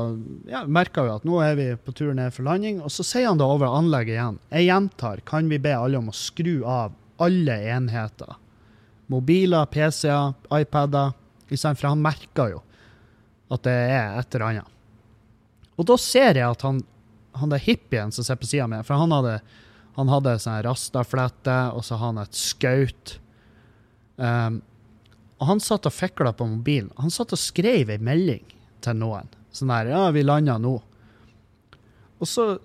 Ja, merker jo at nå er vi på tur ned for landing, og så sier han det over anlegget igjen. Jeg gjentar, kan vi be alle om å skru av alle enheter? Mobiler, PC-er, iPader. For han merker jo at det er et eller annet. Og da ser jeg at han, han der hippien som sitter på sida mi, for han hadde, han hadde sånn rastaflette, og så har han et skaut. Um, og han satt og fikla på mobilen. Han satt og skrev ei melding til noen. Sånn der 'Ja, vi landa nå'. Og så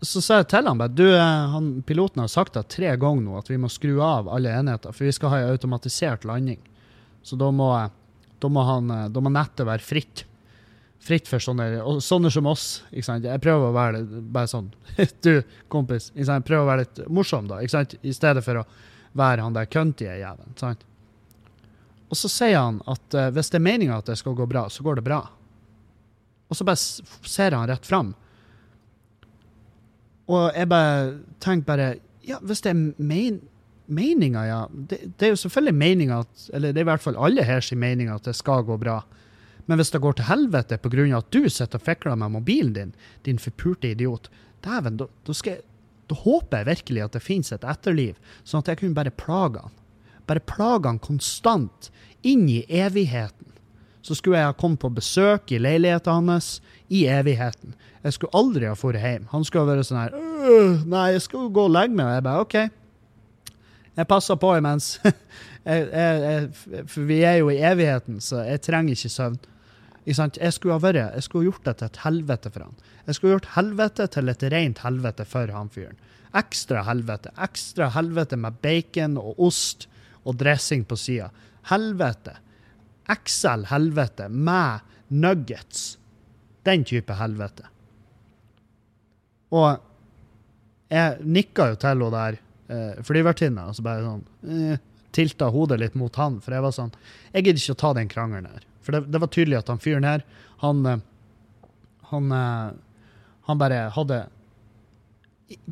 så sa jeg til han bare du, eh, han, piloten har sagt det tre ganger nå at vi må skru av alle enheter, for vi skal ha en automatisert landing. Så da må, da må, han, eh, da må nettet være fritt. Fritt for sånne, sånne som oss. Jeg prøver å være litt, bare sånn Du, kompis, jeg prøver å være litt morsom, da, ikke sant? i stedet for å være han der cunty jævelen. sant? Og så sier han at uh, hvis det er meninga at det skal gå bra, så går det bra. Og så bare ser han rett fram. Og jeg bare tenker bare Ja, hvis det er men meninga, ja. Det, det, er jo selvfølgelig meninga at Eller det er i hvert fall alle her sin mening at det skal gå bra. Men hvis det går til helvete pga. at du sitter og fikler med mobilen din, din forpulte idiot, dæven, da, da, håper jeg virkelig at det finnes et etterliv, sånn at jeg kunne bare plage han. Bare plaga han konstant, inn i evigheten. Så skulle jeg ha kommet på besøk i leiligheten hans i evigheten. Jeg skulle aldri ha dratt hjem. Han skulle ha vært sånn her Nei, jeg skal gå og legge meg. Og jeg bare OK. Jeg passer på imens. jeg, jeg, jeg, for vi er jo i evigheten, så jeg trenger ikke søvn. Jeg skulle ha vært, jeg skulle gjort det til et helvete for han. Jeg skulle gjort helvete til et rent helvete for han fyren. Ekstra helvete. Ekstra helvete med bacon og ost og dressing på sida. Helvete. XL helvete med nuggets. Den type helvete. Og jeg nikka jo til henne der eh, flyvertinna, og så bare sånn eh, tilta hodet litt mot han, for jeg var sånn Jeg gidder ikke å ta den krangelen her. For det, det var tydelig at han fyren her, han eh, han, eh, han bare hadde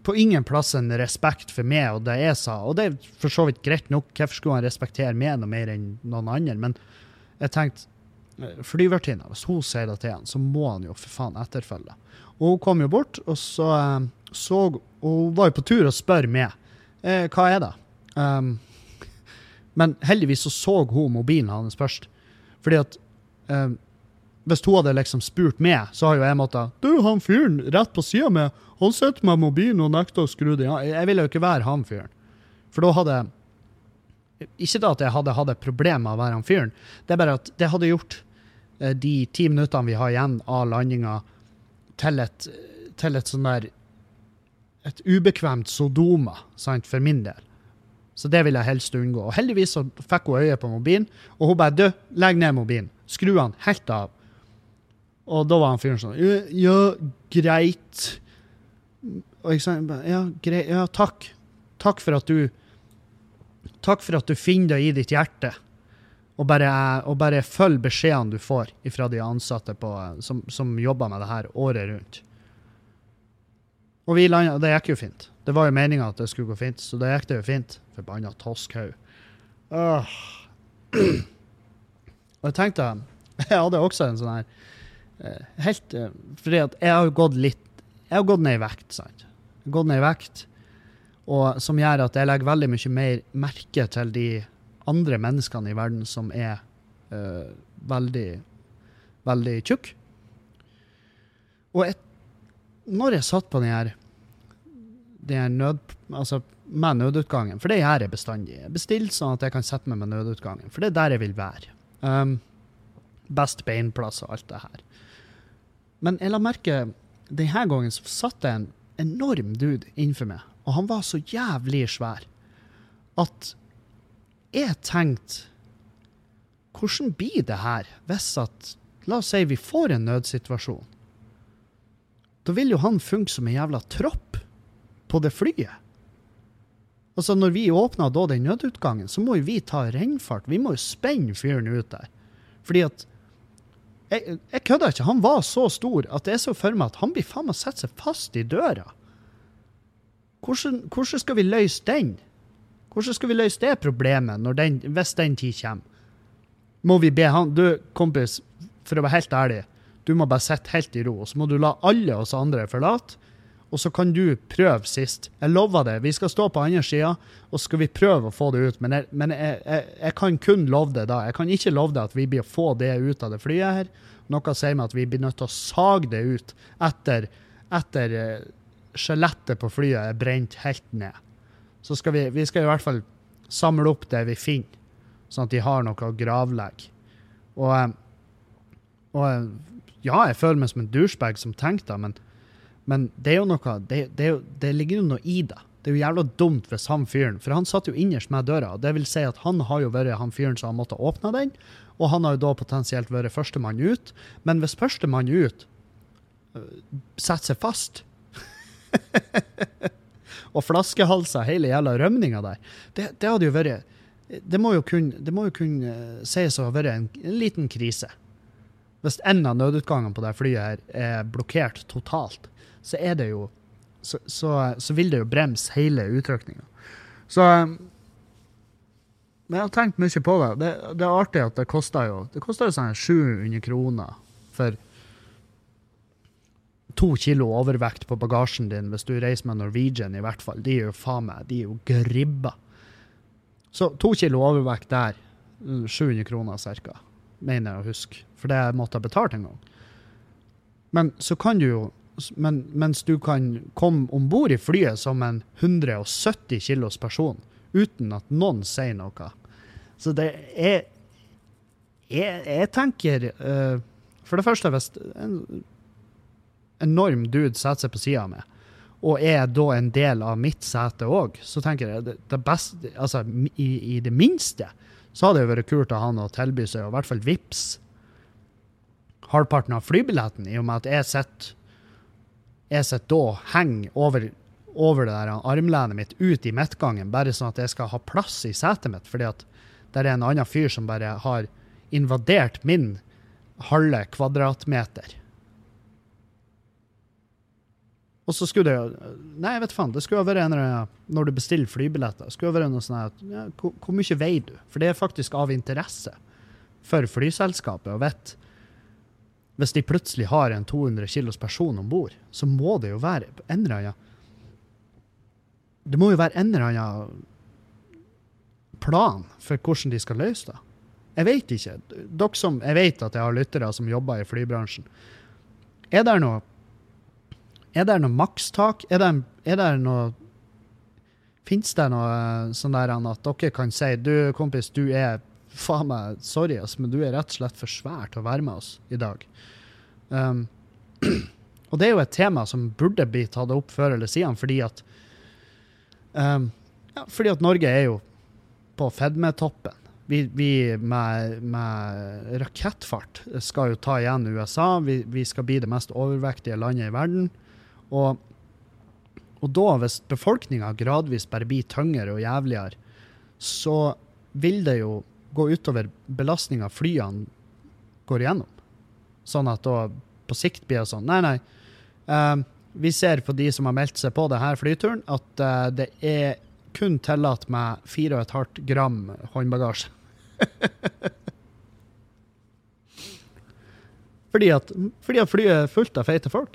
på ingen plass en respekt for meg og det jeg sa. Og det er for så vidt greit nok, hvorfor skulle han respektere meg noe mer enn noen andre? Men jeg tenkte eh, flyvertinna, hvis hun sier det til han, så må han jo for faen etterfølge. Og hun kom jo bort, og så, eh, så Hun var jo på tur og spør meg eh, hva er det um, Men heldigvis så så hun mobilen hans først. Fordi at um, hvis hun hadde liksom spurt meg, så har jo jeg måttet Du, han fyren rett på sida mi, han sitter med mobilen og nekter å skru den av. Jeg ville jo ikke være han fyren. For da hadde Ikke da at jeg hadde hatt et problem med å være han fyren, det er bare at det hadde gjort eh, de ti minuttene vi har igjen av landinga, til et, til et sånn der Et ubekvemt Sodoma, sant, for min del. Så det vil jeg helst unngå. Og heldigvis så fikk hun øye på mobilen, og hun bare Du, legg ned mobilen. Skru den helt av. Og da var han fyren sånn Ja, greit. Og jeg sa ja, greit. Ja, takk. Takk for at du Takk for at du finner det i ditt hjerte. Og bare, bare følg beskjedene du får fra de ansatte på, som, som, jobber med det her året rundt. Og vi landa, det gikk jo fint. Det var jo meninga at det skulle gå fint, så det gikk det jo fint. Forbanna toskhaug. Og jeg tenkte Jeg hadde også en sånn her helt eh, Fordi at jeg har gått litt Jeg har gått ned i vekt, sant. Gått ned i vekt, og som gjør at jeg legger veldig mye mer merke til de andre menneskene i verden som er uh, veldig, veldig tjukke. Og et, når jeg satt på den her, den her nød, altså med nødutgangen, for det gjør jeg bestandig Jeg bestiller sånn at jeg kan sette meg med nødutgangen, for det er der jeg vil være. Um, best beinplass og alt det her. Men jeg la merke denne gangen så satt det en enorm dude innenfor meg, og han var så jævlig svær at jeg tenkte Hvordan blir det her hvis at La oss si vi får en nødsituasjon. Da vil jo han funke som en jævla tropp på det flyet. Altså, når vi åpner da den nødutgangen, så må jo vi ta rennfart. Vi må jo spenne fyren ut der. Fordi at jeg, jeg kødder ikke. Han var så stor at jeg så for meg at han blir faen meg sette seg fast i døra. Hvordan, hvordan, skal vi løse den? Hvordan skal vi løse det problemet den, hvis den tid kommer? må vi be han Du, kompis, for å være helt ærlig, du må bare sitte helt i ro, og så må du la alle oss andre forlate. Og så kan du prøve sist. Jeg lover det. Vi skal stå på andre sida, og så skal vi prøve å få det ut. Men, jeg, men jeg, jeg, jeg kan kun love det da. Jeg kan ikke love det at vi blir å få det ut av det flyet her. Noe sier meg at vi blir nødt til å sage det ut etter, etter eh, skjelettet på flyet er brent helt ned. Så skal vi, vi skal i hvert fall samle opp det vi finner, sånn at de har noe å gravlegge. Og, eh, og eh, ja, jeg føler meg som en douchebag som tenker det, men, men det er jo noe det, det, det ligger jo noe i det. Det er jo jævla dumt hvis han fyren For han satt jo innerst med døra. Det vil si at han har jo vært han fyren som har måttet åpne den, og han har jo da potensielt vært førstemann ut. Men hvis førstemann ut øh, setter seg fast og flaskehalser hele jævla rømninga der, det, det, hadde jo vært Det må jo kunne, kunne øh, sies å ha vært en, en liten krise. Hvis en av nødutgangene på det flyet her er blokkert totalt, så er det jo så, så, så vil det jo bremse hele utrykninga. Så Men jeg har tenkt mye på det. Det, det er artig at det koster jo det koster jo sånn 700 kroner for to kilo overvekt på bagasjen din hvis du reiser med Norwegian, i hvert fall. De er jo faen meg de er jo gribba. Så to kilo overvekt der, 700 kroner ca., mener jeg å huske. For det måtte jeg betalt en gang. Men så kan du jo men, Mens du kan komme om bord i flyet som en 170 kilos person uten at noen sier noe. Så det er Jeg, jeg tenker uh, For det første, hvis en enorm dude setter seg på sida meg, og er da en del av mitt sete òg, så tenker jeg det, det beste Altså, i, i, det minste så hadde det vært kult av han å tilby seg, og i hvert fall vips halvparten av flybilletten, i og med at jeg sitter jeg sitter da henger over, over det der armlenet mitt ut i midtgangen, bare sånn at jeg skal ha plass i setet mitt, fordi at det er en annen fyr som bare har invadert min halve kvadratmeter. Og så skulle det jo Nei, vet faen. Det skulle jo vært en Når du bestiller flybilletter, skulle være noe sånn at ja, hvor, hvor, mye veier du? For det er faktisk av interesse for flyselskapet å vite Hvis de plutselig har en 200 kilos person om bord, så må det jo være en eller annen Det må jo være en eller annen plan for hvordan de skal løse det. Jeg vet ikke. Dere som, jeg vet at jeg har lyttere som jobber i flybransjen. Er det noe er det noe makstak? Er det, er det noe Fins det noe eh, sånn der at dere kan si du, kompis, du er faen meg sorry, ass, men du er rett og slett for svær til å være med oss i dag. Um, og det er jo et tema som burde bli tatt opp før eller siden, fordi at um, ja, Fordi at Norge er jo på fedmetoppen. Vi, vi med, med, rakettfart skal jo ta igjen USA. Vi, vi skal bli det mest overvektige landet i verden. Og, og da, hvis befolkninga gradvis bare blir tyngre og jævligere, så vil det jo gå utover belastninga flyene går igjennom. Sånn at da på sikt blir det sånn Nei, nei. Uh, vi ser på de som har meldt seg på denne flyturen, at uh, det er kun tillatt med 4,5 gram håndbagasje. fordi, at, fordi at flyet er fullt av feite folk.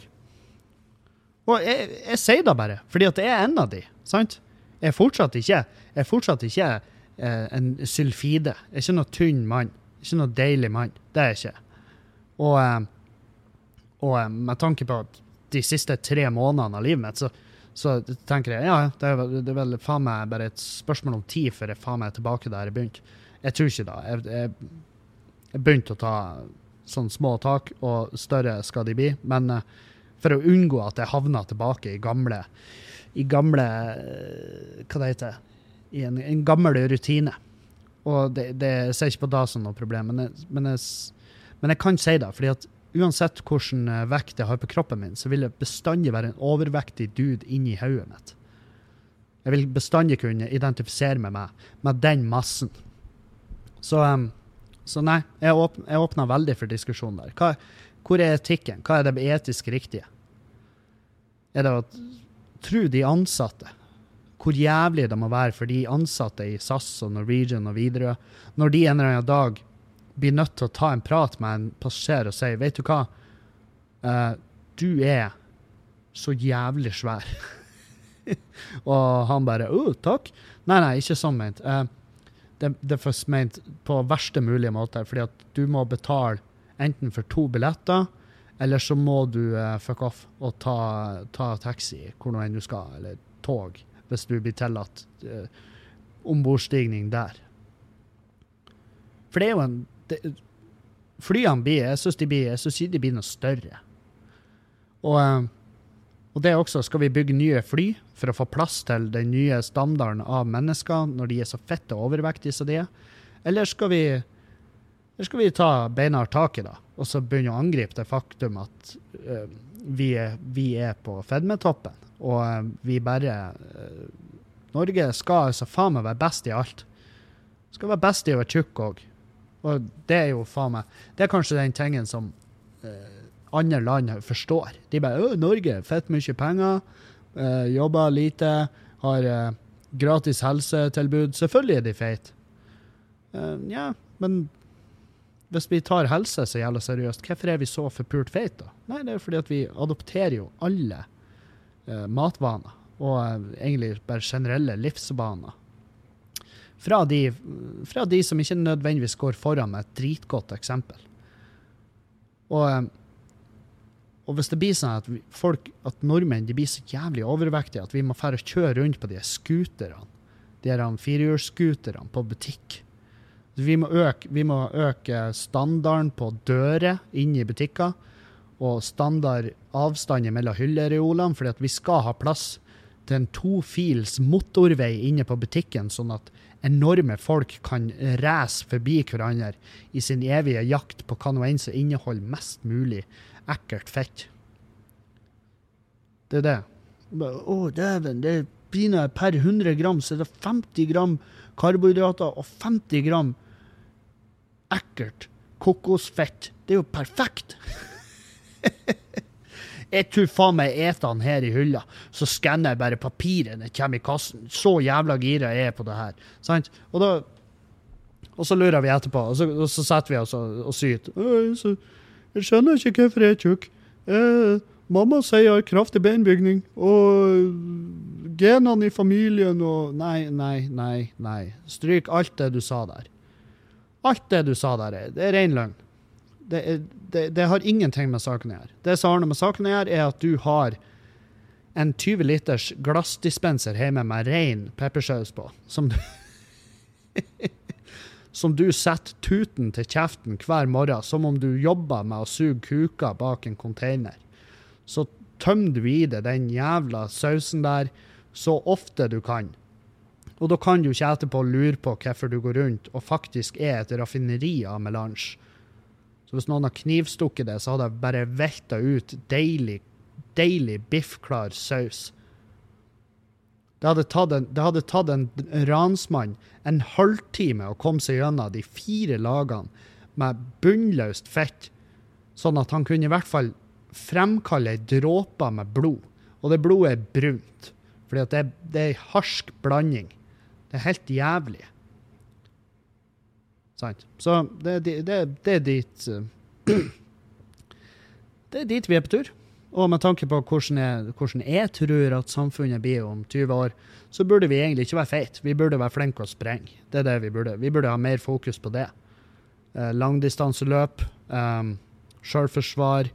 Og jeg, jeg sier det bare, fordi at det er en av de. sant? Jeg er fortsatt ikke, jeg er fortsatt ikke en sylfide. Ikke noe tynn mann. Ikke noe deilig mann. Det er jeg ikke. Og, eh, og eh, med tanke på de siste tre månedene av livet mitt, så, så tenker jeg ja, det er, det er vel faen meg bare et spørsmål om tid før jeg faen meg er tilbake der jeg begynte. Jeg tror ikke det. Jeg, jeg, jeg begynte å ta sånne små tak, og større skal de bli. Men for å unngå at jeg havner tilbake i gamle, i gamle eh, Hva det heter I en, en gammel rutine. Og det, det jeg ser ikke på det som noe problem, men jeg, men, jeg, men jeg, kan si det. fordi at uansett hvilken eh, vekt jeg har på kroppen min, så vil jeg bestandig være en overvektig dude inni hodet mitt. Jeg vil bestandig kunne identifisere meg med, med den massen. Så, um, så nei, jeg, åp åpna veldig for diskusjon der. Hva, hvor er etikken? Hva er det etisk riktige? Er det å tro de ansatte? Hvor jævlig det må være for de ansatte i SAS og Norwegian og Widerøe når de en eller annen dag blir nødt til å ta en prat med en passasjer og si Vet du hva? uh, du er så jævlig svær. og han bare Å, takk. Nei, nei, ikke sånn ment. Uh, det, det er ment på verste mulige måte, fordi at du må betale enten for to billetter, eller så må du uh, fuck off og ta, ta taxi hvor nå enn du skal, eller tog, hvis du blir tillatt eh, ombordstigning der. For det er jo en det, Flyene blir Jeg syns de, blir- jeg synes de blir noe større. Og, eh, og det er også Skal vi bygge nye fly for å få plass til den nye standarden av mennesker når de er så fette overvektige som de er? Eller skal vi eller skal vi ta beinhardt tak i det, og så begynne å angripe det faktum at uh, vi, er, vi er på fedmetoppen, og eh, vi bare eh, Norge skal altså faen meg være best i alt. Skal være best i å være tjukk òg. Og det er jo faen meg Det er kanskje den tingen som eh, andre land forstår. De bare 'Å, Norge, fett mye penger, eh, jobber lite, har eh, gratis helsetilbud'. Selvfølgelig er de feite. Eh, ja, men hvis vi tar helse så jævla seriøst, hvorfor er vi så forpult feite, da? Nei, det er fordi at vi adopterer jo alle matvaner, og eh, egentlig bare generelle livsvaner. Fra de, fra de som ikke nødvendigvis går foran med et dritgodt eksempel. Og, eh, og hvis det blir sånn at folk, at nordmenn de blir så jævlig overvektige at vi må fære kjøre rundt på de scooterne, de firehjulsscooterne på butikk, vi må, øke, vi må øke standarden på dører inne i butikker, og standard avstander mellom hyllereolene, fordi at vi skal ha plass til en tofils motorvei inne på butikken, sånn at enorme folk kan race forbi hverandre i sin evige jakt på hva nå enn som inneholder mest mulig ekkelt fett. Det er det. Å, dæven, det er pinadø per 100 gram så er det 50 gram karbohydrater og 50 gram ekkelt kokosfett. Det er jo perfekt! jeg tror faen meg eter den her i hylla, så skanner jeg bare papiret når jeg kommer i kassen. Så jævla gira jeg er på det her. Sant? Og da og så lurer vi etterpå, og så, og så setter vi oss og, og syter. «Øy, så Jeg skjønner ikke hvorfor jeg er tjukk. Eh, mamma sier jeg har kraftig beinbygning, og genene i familien og Nei, nei, nei, nei. Stryk alt det du sa der. Alt det du sa der, er- det er ren løgn. Det, det, det har ingenting med saken å gjøre. Det som har noe med saken å gjøre, er at du har en 20 liters glassdispenser hjemme med ren peppersaus på, som du som du setter tuten til kjeften hver morgen, som om du jobber med å suge kuker bak en container. Så tømmer du i deg den jævla sausen der så ofte du kan. Og da kan du ikke etterpå lure på hvorfor du går rundt og faktisk er et raffineri av melange. Så hvis noen har knivstukket det, så hadde jeg bare velta ut deilig, deilig biffklar saus. Det hadde, tatt en, hadde tatt en ransmann en halvtime å komme seg gjennom de fire lagene med bunnløst fett, sånn at han kunne i hvert fall fremkalle ei dråpe med blod. Og det blodet er brunt, for det, det er ei harsk blanding. Det er helt jævlig. Sant? Så det, det, det, er dit eh, Det er dit vi er på tur. Og med tanke på hvordan jeg, hvordan jeg tror at samfunnet blir om 20 år, så burde vi egentlig ikke være feite. Vi burde være flinke å sprenge. Det er det vi burde. Vi burde ha mer fokus på det. Eh, langdistanseløp, eh, sjølforsvar.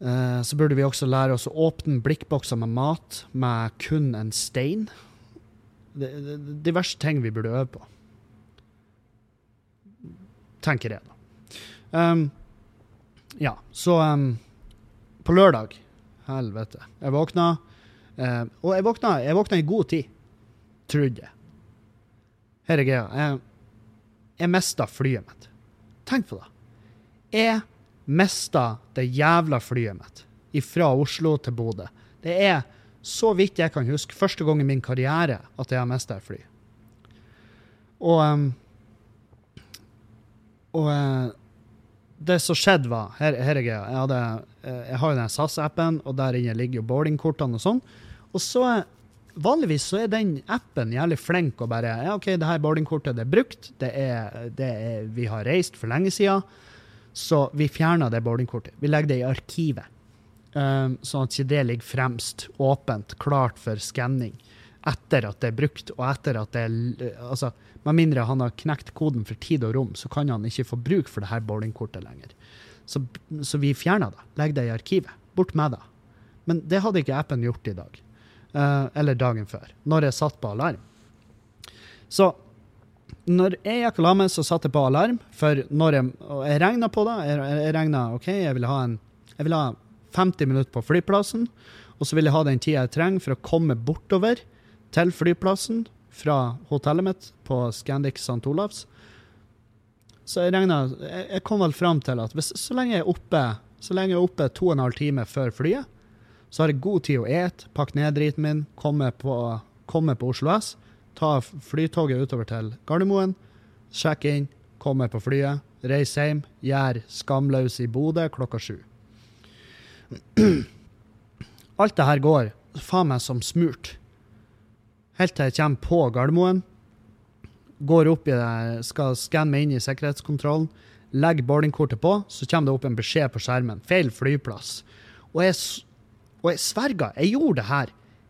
Eh, så burde vi også lære oss å åpne blikkbokser med mat med kun en stein. Diverse ting vi burde øve på. Tenker jeg, da. Um, ja, så um, på lørdag Helvete. Jeg våkna, Uh, og jeg våkna, jeg våkna i god tid. Trodde jeg. Her er greia. Jeg, jeg mista flyet mitt. Tenk på det. Jeg mista det jævla flyet mitt fra Oslo til Bodø. Det er, så vidt jeg kan huske, første gang i min karriere at jeg har mista et fly. Og um, Og eh, det som skjedde var Her, her er greia. Jeg, hadde, eh, jeg har jo den SAS-appen, og der inne ligger jo boardingkortene og sånn. Og så vanligvis så er den appen jævlig flink og bare ja, OK, det her boardingkortet det er brukt, det er, det er, vi har reist for lenge siden, så vi fjerner det boardingkortet. Vi legger det i arkivet. Um, sånn at ikke det ligger fremst, åpent, klart for skanning etter at det er brukt, og etter at det er altså, Med mindre han har knekt koden for tid og rom, så kan han ikke få bruk for det her bowlingkortet lenger. Så, så vi fjerner det. Legg det i arkivet. Bort med det. Men det hadde ikke appen gjort i dag. Uh, eller dagen før, når jeg satt på alarm. Så når jeg gikk og la meg, så satte jeg på alarm. For når jeg, og jeg regna på det. Jeg, jeg regna OK, jeg vil ha en jeg vil ha 50 minutter på flyplassen. Og så vil jeg ha den tida jeg trenger for å komme bortover til flyplassen fra hotellet mitt på Scandic St. Olavs. Så jeg regna jeg, kom vel fram til at hvis, så lenge jeg er oppe så lenge jeg er oppe to og en halv time før flyet, så har jeg god tid å ete, pakke ned driten min, komme på, komme på Oslo S, ta flytoget utover til Gardermoen, sjekke inn, komme på flyet, reise hjem, gjøre Skamløs i Bodø klokka sju. Alt det her går faen meg som smurt helt til jeg kommer på Gardermoen. Går opp i det, skal skanne meg inn i sikkerhetskontrollen. Legger boardingkortet på, så kommer det opp en beskjed på skjermen. Feil flyplass. Og jeg, og jeg sverga, jeg gjorde det her.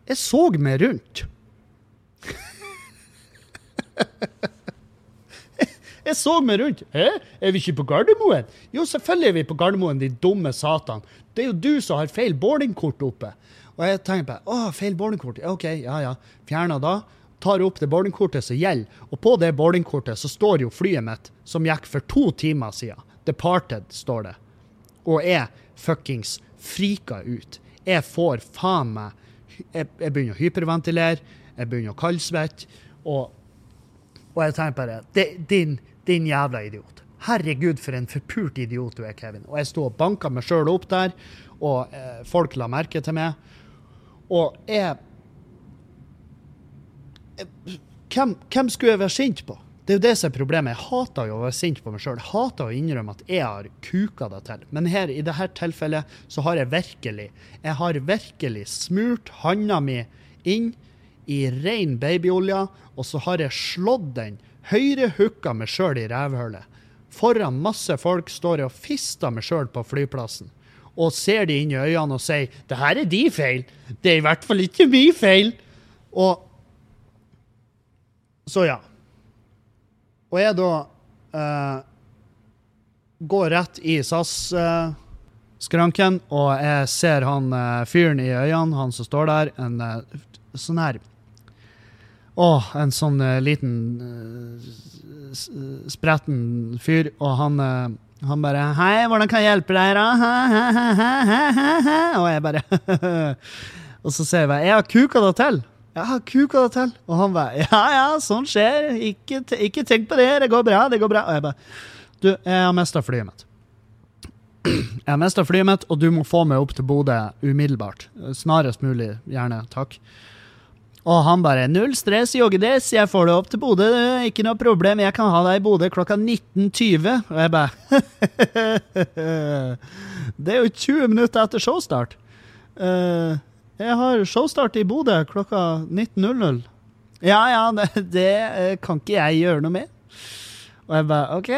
Jeg så meg rundt. jeg så meg rundt. Hæ? Er vi ikke på Gardermoen? Jo, selvfølgelig er vi på Gardermoen, de dumme satan. Det er jo du som har feil boardingkort oppe. Og jeg tenker på å, feil boardingkort. OK, ja ja. Fjerna da. Tar opp det boardingkortet som gjelder. Og på det boardingkortet så står jo flyet mitt, som gikk for to timer siden. Departed, står det. Og jeg fuckings frika ut. Jeg får faen meg jeg, jeg, begynner å hyperventilere, jeg begynner å kaldsvette, og, og jeg tenker bare din, din jævla idiot. Herregud, for en forpult idiot du er, Kevin. Og jeg sto og banka meg sjøl opp der, og eh, folk la merke til meg. Og jeg hvem, hvem, skulle jeg være sint på? Det er jo det som er problemet. Jeg hater jo å være sint på meg sjøl. Hater å innrømme at jeg har kuka det til. Men her, i dette tilfellet så har jeg virkelig jeg har virkelig smurt handa mi inn i ren babyolje, og så har jeg slått den høyre hooka meg sjøl i rævhullet. Foran masse folk står jeg og fister meg sjøl på flyplassen og ser de inn i øynene og sier 'Det her er de feil'. Det er i hvert fall ikke min feil. Og Så ja. Og jeg da uh, går rett i SAS-skranken, uh, og jeg ser han uh, fyren i øynene, han som står der, en uh, sånn her Å, en sånn liten spretten fyr, og han han bare 'Hei, hvordan kan jeg hjelpe deg, da?' Og jeg bare Og så sier jeg bare 'Jeg har kuka det til'. Jeg har kuka det til. Og han bare 'Ja, ja, sånn skjer. Ikke, ikke tenk på det. Det går bra. Det går bra.' Og jeg bare 'Du, jeg har mista flyet mitt'. Jeg har mista flyet mitt, og du må få meg opp til Bodø umiddelbart. Snarest mulig, gjerne. Takk. Og han bare 'Null stress, joggedress, jeg får det opp til Bodø, ikke noe problem, jeg kan ha deg i Bodø klokka 19.20'. Og jeg bare Det er jo 20 minutter etter showstart. Uh, jeg har showstart i Bodø klokka 19.00. Ja ja, det, det, eh, kan ikke jeg gjøre noe med. Og jeg bare OK.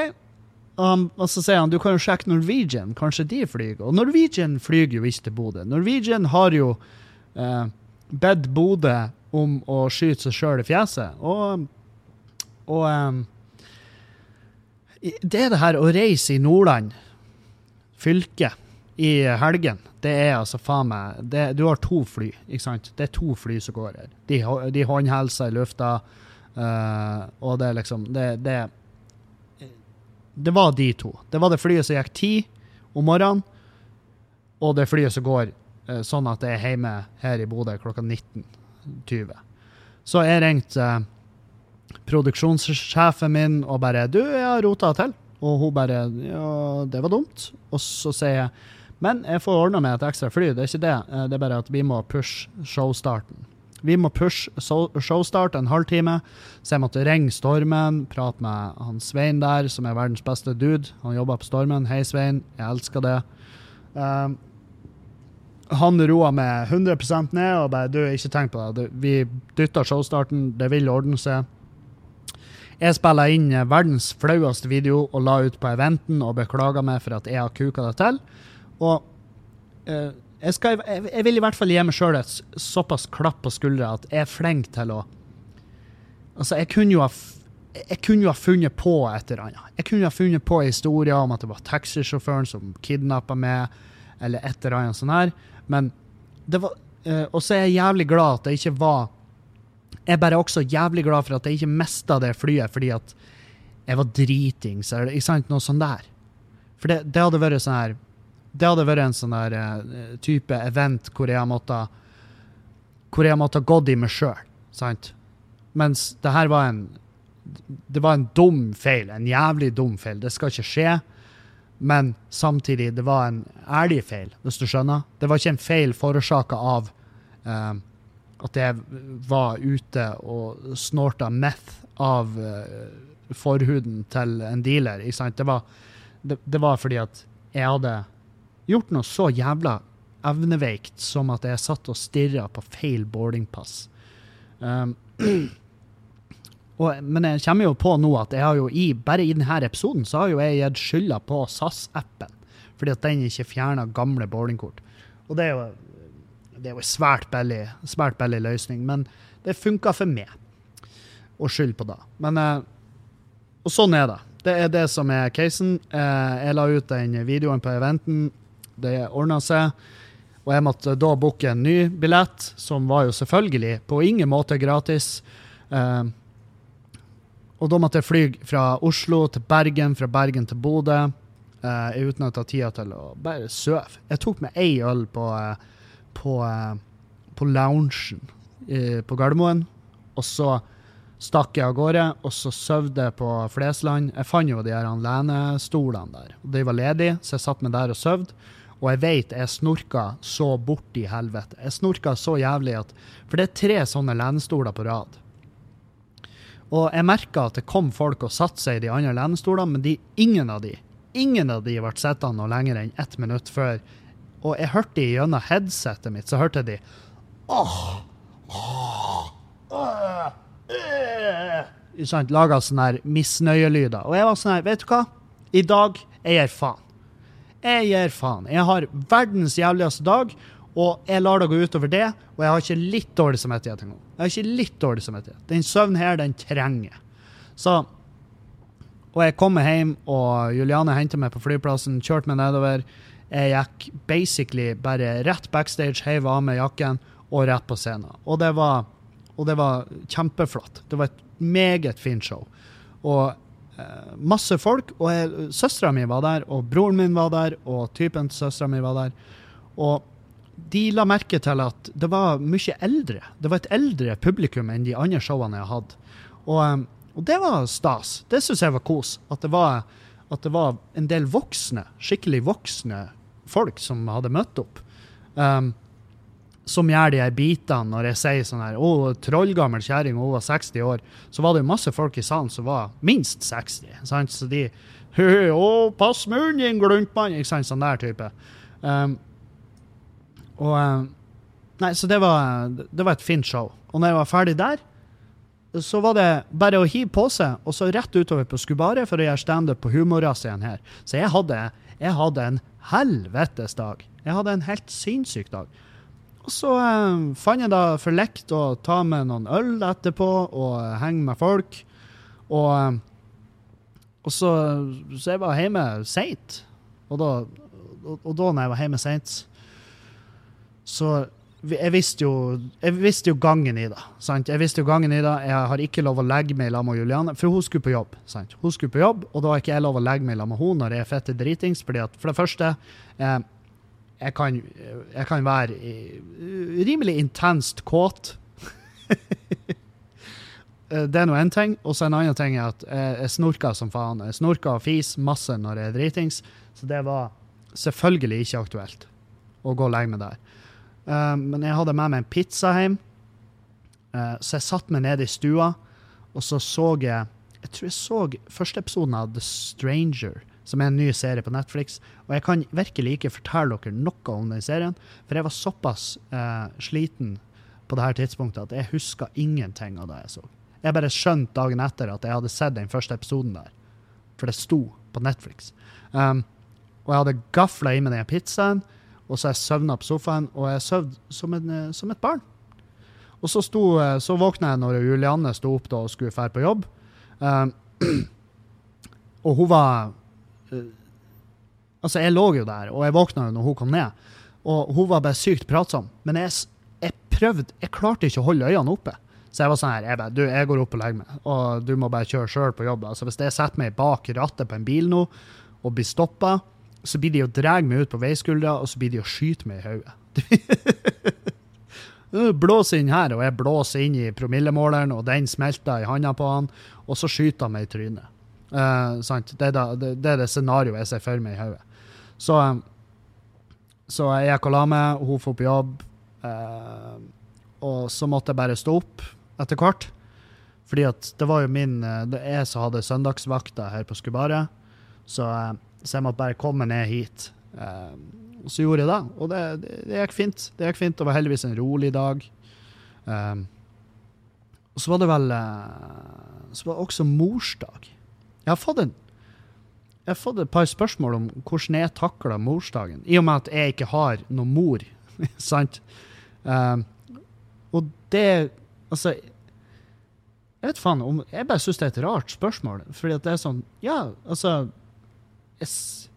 Og, han, og, så sier han du kan jo sjekke Norwegian, kanskje de flyr. Og Norwegian flyr jo ikke til Bodø. Norwegian har jo uh, bedt Bodø om å skyte seg sjøl i fjeset. Og, og um, det er det her å reise i Nordland fylke i helgen. Det er altså faen meg det, Du har to fly, ikke sant? Det er to fly som går her. De, de håndhelser i lufta, uh, og det er liksom det, det, det var de to. Det var det flyet som gikk ti om morgenen, og det flyet som går uh, sånn at det er hjemme her i Bodø klokka 19. 20. Så jeg ringte eh, produksjonssjefen min og bare 'Du, jeg har rota til.' Og hun bare 'Ja, det var dumt'. Og så sier jeg 'Men jeg får ordna med et ekstra fly'. Det er ikke det. Eh, det er bare at vi må pushe showstarten. Vi må pushe showstart en halvtime, så jeg måtte ringe Stormen, prate med han Svein der, som er verdens beste dude. Han jobber på Stormen. Hei, Svein. Jeg elsker det. Um, han roa meg 100% ned og bare Du, ikke tenk på det. Vi dytter showstarten. Det vil ordne seg. Jeg spilla inn eh, verdens flaueste video og la ut på eventen og beklaga meg for at jeg har kuka det til. Og eh, jeg, skal, jeg, jeg vil i hvert fall gi meg sjøl et såpass klapp på skuldra at jeg er flink til å Altså, jeg kunne jo ha jeg kunne jo ha funnet på et eller annet. Jeg kunne jo ha funnet på historier om at det var taxisjåføren som kidnappa meg, eller et eller annet sånt her. Men det var eh, Og så er jeg jævlig glad at det ikke var Jeg er bare også jævlig glad for at jeg ikke mista det flyet fordi at jeg var dritings, eller ikke sant, noe sånt der. For det, det hadde vært sånn her Det hadde vært en sånn der eh, type event hvor jeg måtte Hvor jeg måtte gått i meg sjøl, sant? Mens det her var en Det var en dum feil, en jævlig dum feil. Det skal ikke skje. Men samtidig, det var en ærlig feil, hvis du skjønner. Det var ikke en feil forårsaka av uh, at jeg var ute og snorta meth av uh, forhuden til en dealer. Ikke sant? Det, var, det, det var fordi at jeg hadde gjort noe så jævla evneveikt som at jeg satt og stirra på feil boardingpass. Um, og, men jeg kommer jo på nå at jeg har jo i, bare i denne episoden så har jo jeg gitt skylda på SAS-appen, fordi at den ikke fjerna gamle bowlingkort. Og det er jo, det er jo en svært billig, svært billig løsning, men det funka for meg å skylde på det. Men, eh, og sånn er det. Det er det som er casen. Eh, jeg la ut den videoen på eventen. Det ordna seg. Og jeg måtte da booke en ny billett, som var jo selvfølgelig på ingen måte gratis. Eh, og da måtte jeg fly fra Oslo til Bergen, fra Bergen til Bodø, Uh, å ta tida til å bare sove. Jeg tok med ei øl på, uh, på, uh, på loungen eh, på Gardermoen, og så stakk jeg av gårde, og så sov jeg på Flesland. Jeg fant jo de her lenestolene der. De var ledige, så jeg satt meg der og sov. Og jeg vet jeg snorka så bort i helvete. Jeg snorka så jævlig at For det er tre sånne lenestoler på rad. Og jeg merka at det kom folk og satte seg i de andre lenestolene, men de, ingen av de ingen av de ble sittende noe lenger enn ett minutt før. Og jeg hørte de gjennom headsetet mitt, så hørte de åh, åh, åh, øh, sånn, sant, Laga sånne her misnøyelyder. Og jeg var sånn her, vet du hva? I dag jeg gir faen. Jeg gir faen. Jeg har verdens jævligste dag, og jeg lar det gå utover det. Og jeg har ikke litt dårlig samvittighet engang. Jeg har ikke litt dårlig samvittighet. Den søvnen her, den trenger. Så Og jeg kommer hjem, og Juliane henter meg på flyplassen, kjørte meg nedover. Jeg gikk basically bare rett backstage, heiv av meg jakken og rett på scenen. Og det var, og det var kjempeflott. Det var et meget fint show. Og eh, masse folk. Og søstera mi var der, og broren min var der, og typen til søstera mi var der. Og de la merke til at det var mye eldre. Det var et eldre publikum enn de andre showene jeg hadde. Og, um, og det var stas. Det syns jeg var kos. At det var, at det var en del voksne, skikkelig voksne folk som hadde møtt opp. Um, som gjør de her bitene når jeg sier sånn her Å, trollgammel kjerring, hun var 60 år. Så var det masse folk i salen som var minst 60. Sant? Så de «Hø, Å, pass munnen din, gluntmann! Ikke sant? Sånn der type. Um, og eh, Nei, så det var, det var et fint show. Og når jeg var ferdig der, så var det bare å hive på seg, og så rett utover på Skubaret for å gjøre standup på Humorras igjen her. Så jeg hadde, jeg hadde en helvetes dag. Jeg hadde en helt sinnssyk dag. Og så eh, fant jeg da for lekt å ta med noen øl etterpå og henge med folk. Og, eh, og så, så jeg var hjemme seint. Og da, og, og da når jeg var hjemme seint, så jeg visste, jo, jeg visste jo gangen i det. Sant? Jeg visste jo gangen i det. Jeg har ikke lov å legge meg lag med Juliane, for hun skulle på jobb. Sant? Hun skulle på jobb, og da har ikke jeg lov å legge meg lag med henne når jeg er fette dritings. fordi at For det første, eh, jeg, kan, jeg kan være eh, rimelig intenst kåt. Eh, det er nå én ting. Og så en annen ting er at jeg, jeg snorker som faen. Jeg snorker og fis masse når jeg er dritings, så det var selvfølgelig ikke aktuelt å gå og legge meg der. Eh, men jeg hadde med meg en pizza hjem, eh, så jeg satte meg nede i stua, og så så jeg Jeg tror jeg så første episoden av The Stranger. som er en ny serie på Netflix. Og jeg kan virkelig ikke fortelle dere noe om den serien, for jeg var såpass eh, sliten på det her tidspunktet at jeg huska ingenting av det jeg så. Jeg bare skjønte dagen etter at jeg hadde sett den første episoden der, for det sto på Netflix. Um, og jeg hadde gafla i meg den pizzaen, og så jeg søvna på sofaen, og jeg sov som, eh, som et barn. Og så, sto, eh, så våkna jeg når Julianne sto opp da og skulle dra på jobb. Um, og hun var uh, Altså, jeg lå jo der, og jeg våkna jo når hun kom ned. Og hun var bare sykt pratsom. Men jeg, jeg prøvde Jeg klarte ikke å holde øynene oppe. Så jeg var sånn her jeg bare, Du, jeg går opp og legger meg, og du må bare kjøre sjøl på jobb. Altså, hvis jeg setter meg bak rattet på en bil nå og blir stoppa, så blir de å dra meg ut på veiskuldra, og så blir de å skyte meg i hodet. blåser inn her, og jeg blåser inn i promillemåleren, og den smelter i handa på han, og så skyter han meg i trynet. Uh, det, er da, det, det, er det scenarioet jeg ser for meg i hodet. Så, um, så jeg gikk og la meg, og hun får på jobb. Uh, og så måtte jeg bare stå opp etter hvert. Fordi at det var jo min eh, Det er jeg som hadde søndagsvakta her på Skubaret. Så, så, jeg måtte bare komme ned hit. Um, så gjorde jeg det, og det, det, det, gikk fint. Det gikk fint. Det var heldigvis en rolig dag. Um, og så var det vel uh, Så var det også morsdag. Jeg har fått en jeg har fått et par spørsmål om hvordan jeg takla morsdagen, i og med at jeg ikke har noen mor. sant? Um, og det Altså, jeg vet faen om Jeg bare syns det er et rart spørsmål, fordi at det er sånn Ja, altså Jeg,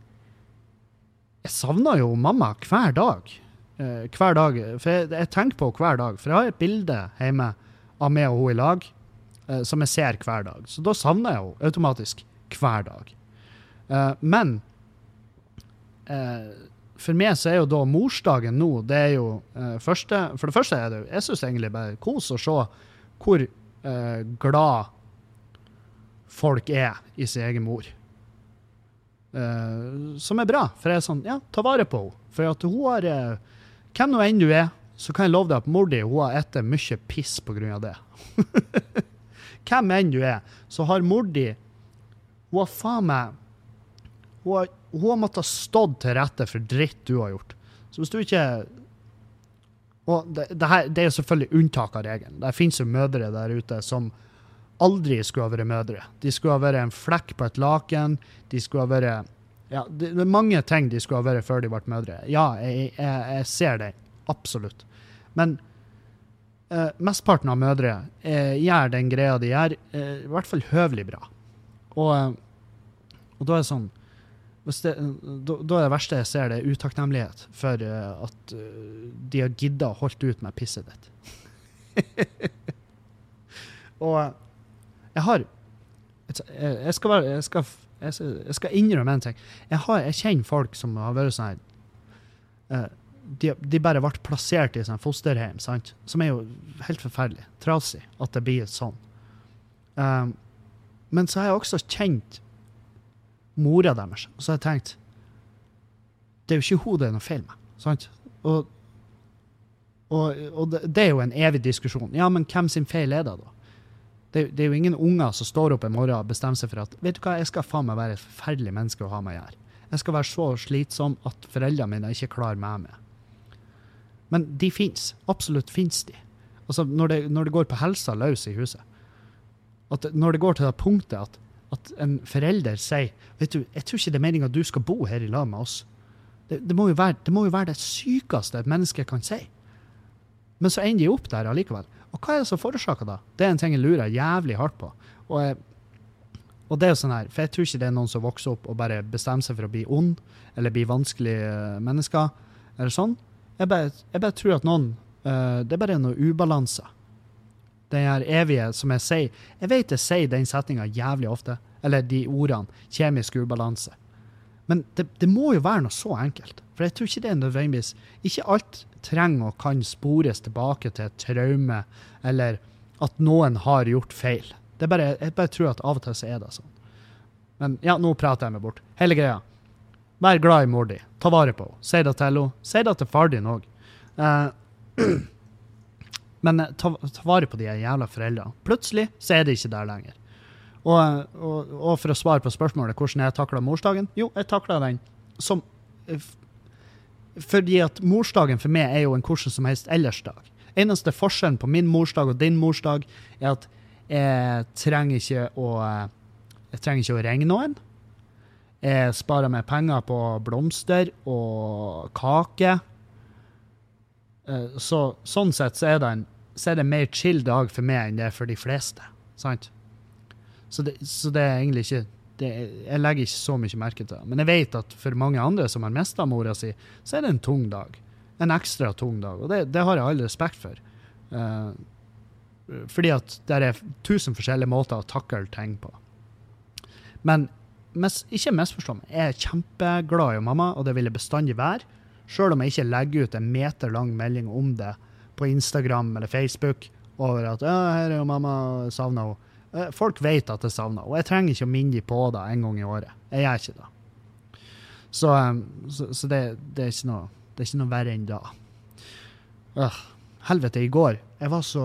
jeg savner jo mamma hver dag. Eh, hver dag. For jeg, jeg, tenker på hver dag. For jeg har et bilde hjemme av meg og hun i lag eh, som jeg ser hver dag. Så da savner jeg henne automatisk hver dag. Eh, men for meg så er jo da morsdagen nå det er jo første, For det første er det jo jeg syns egentlig bare kos å se hvor glad folk er i sin egen mor. Uh, som er bra. For jeg er sånn, ja, ta vare på henne. For at hun har uh, Hvem nå enn du er, så kan jeg love deg at mor di hun har spist mye piss pga. det. Hvem enn du er, så har mor di Hun har faen meg Hun har, hun har måttet stått til rette for dritt du har gjort. Så hvis du ikke Og det, det, her, det er jo selvfølgelig unntak av regelen. Det finnes jo mødre der ute som aldri skulle ha vært mødre. De skulle ha vært en flekk på et laken. De skulle ha vært ja, Det er mange ting de skulle ha vært før de ble mødre. Ja, jeg, jeg, jeg ser det. Absolutt. Men eh, mesteparten av mødre eh, gjør den greia de gjør, eh, i hvert fall høvelig bra. Og, eh, og da er det sånn da, da, er det verste jeg ser, det er utakknemlighet for uh, at uh, de har gidda å holdt ut med pisset ditt. og jeg har Jeg skal, være, jeg skal, jeg skal innrømme en ting. Jeg, har, jeg, kjenner folk som har vært sånn her uh, de, de, bare ble plassert i sånn fosterhjem, sant? som er jo helt forferdelig. Trasig at det blir sånn. Um, men så har jeg også kjent mora deres, og så har jeg tenkt Det er jo ikke hun det er noe feil med. sant? Og, og, og det, det, er jo en evig diskusjon. Ja, men hvem sin feil er det, da? Det, det, er jo ingen unger som står opp en morgen og bestemmer seg for at vet du hva, jeg skal faen meg være et forferdelig menneske å ha med å gjøre. Jeg skal være så slitsom at foreldrene mine ikke klarer meg med. Men de fins. Absolutt fins de. Altså, når det, når det, går på helsa løs i huset. At når det går til det punktet at, at en forelder sier vet du, jeg tror ikke det er meninga du skal bo her i lag med oss. Det, det, må være, det, må jo være, det sykeste et menneske kan si. Men så ender de opp der allikevel. Og hva er det som forårsaker det? Det er en ting jeg lurer jævlig hardt på. Og, og, det er jo sånn her, For jeg tror ikke det er noen som vokser opp og bare bestemmer seg for å bli ond eller bli vanskelige eh, mennesker. eller sånn. Jeg bare, jeg bare tror at noen uh, Det er bare noe ubalanse. Den her evige som jeg sier Jeg vet jeg sier den setninga jævlig ofte. Eller de ordene. Kjemisk ubalanse. Men det, det, må jo være noe så enkelt. For jeg tror ikke det er nødvendigvis Ikke alt trenger og kan spores tilbake til et traume, eller at noen har gjort feil. Bare, jeg bare tror at av og til så er det sånn. Men ja, nå prater jeg meg bort. Hele greia. Vær glad i mor di. Ta vare på henne. Si det til henne. Si det til far din òg. Eh, men eh, ta, ta, vare på de jævla foreldrene. Plutselig så er de ikke der lenger. Og, og, og for å svare på spørsmålet hvordan jeg takla morsdagen Jo, jeg takla den som eh, Fordi at morsdagen for meg er jo en hvordan som helst ellers-dag. Eneste forskjellen på min morsdag og din morsdag er at jeg trenger ikke å Jeg trenger ikke å ringe noen. Jeg sparer meg penger på blomster og kake. Eh, Så, sånn sett så er, det en, så er det en mer chill dag for meg enn det er for de fleste. Sant? Så det, så det er egentlig ikke det, Jeg legger ikke så mye merke til det. Men jeg vet at for mange andre som har mista mora si, så er det en tung dag. En ekstra tung dag. Og det, det har jeg all respekt for. Uh, fordi at det er tusen forskjellige måter å takle ting på. Men mes, ikke misforstå meg. Jeg er kjempeglad i mamma, og det vil jeg bestandig være. Sjøl om jeg ikke legger ut en meter lang melding om det på Instagram eller Facebook over at 'her er jo mamma, savna henne'. Eh, Folk vet at jeg savner og jeg trenger ikke å minne dem på det en gang i året. Jeg gjør ikke det. Så, um, så, så det, det, er ikke noe, det er ikke noe verre enn da. Øh, helvete, i går Jeg var så,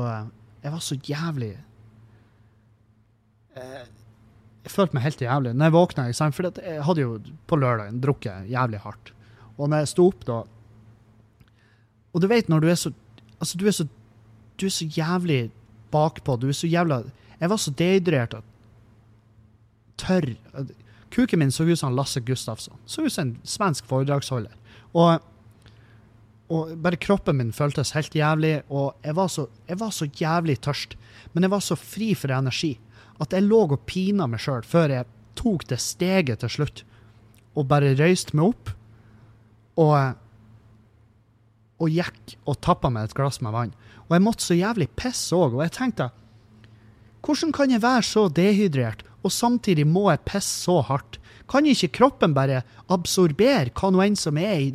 jeg var så jævlig eh, Jeg følte meg helt jævlig når jeg våkna. For jeg hadde jo på lørdagen drukket jævlig hardt. Og når jeg sto opp da Og du vet når du er så Altså, du er så, du er så jævlig bakpå. Du er så jævla Jeg var så dehydrert og tørr. Kuken min så ut som Lasse Gustafsson. Så ut som en svensk foredragsholder. Og, og bare kroppen min føltes helt jævlig, og jeg var, så, jeg var så jævlig tørst. Men jeg var så fri for energi at jeg lå og pina meg sjøl før jeg tok det steget til slutt og bare røyste meg opp. Og og gikk og tappa meg et glass med vann. Og jeg måtte så jævlig pisse òg, og jeg tenkte hvordan kan jeg være så dehydrert, og samtidig må jeg pisse så hardt? Kan ikke kroppen bare absorbere hva nå enn som er i,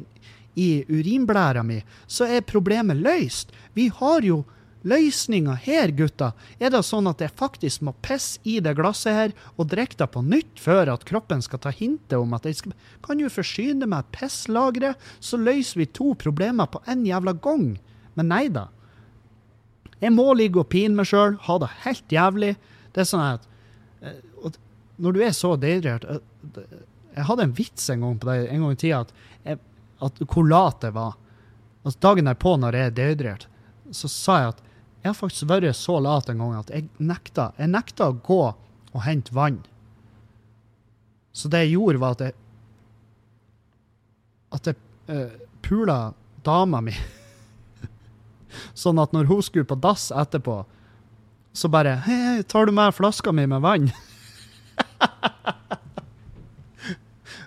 i urinblæra mi, så er problemet løst? Vi har jo løsninga her, gutta. Er det sånn at jeg faktisk må pisse i det glasset her og drikke det på nytt før at kroppen skal ta hintet om at jeg skal Kan jo forsyne meg pisslageret, så løser vi to problemer på en jævla gang. Men nei da. Jeg må ligge og pine meg sjøl, ha det helt jævlig. Det er sånn at eh, Når du er så dehydrert eh, Jeg hadde en vits en gang på det, en gang i tida at, at hvor lat jeg var. Altså Dagen derpå, når jeg er dehydrert, så sa jeg at jeg har faktisk vært så lat en gang at jeg nekta, jeg nekta å gå og hente vann. Så det jeg gjorde, var at jeg At jeg uh, pula dama mi. Sånn at når hun skulle på dass etterpå, så bare Hei, tar du med flaska mi med vann?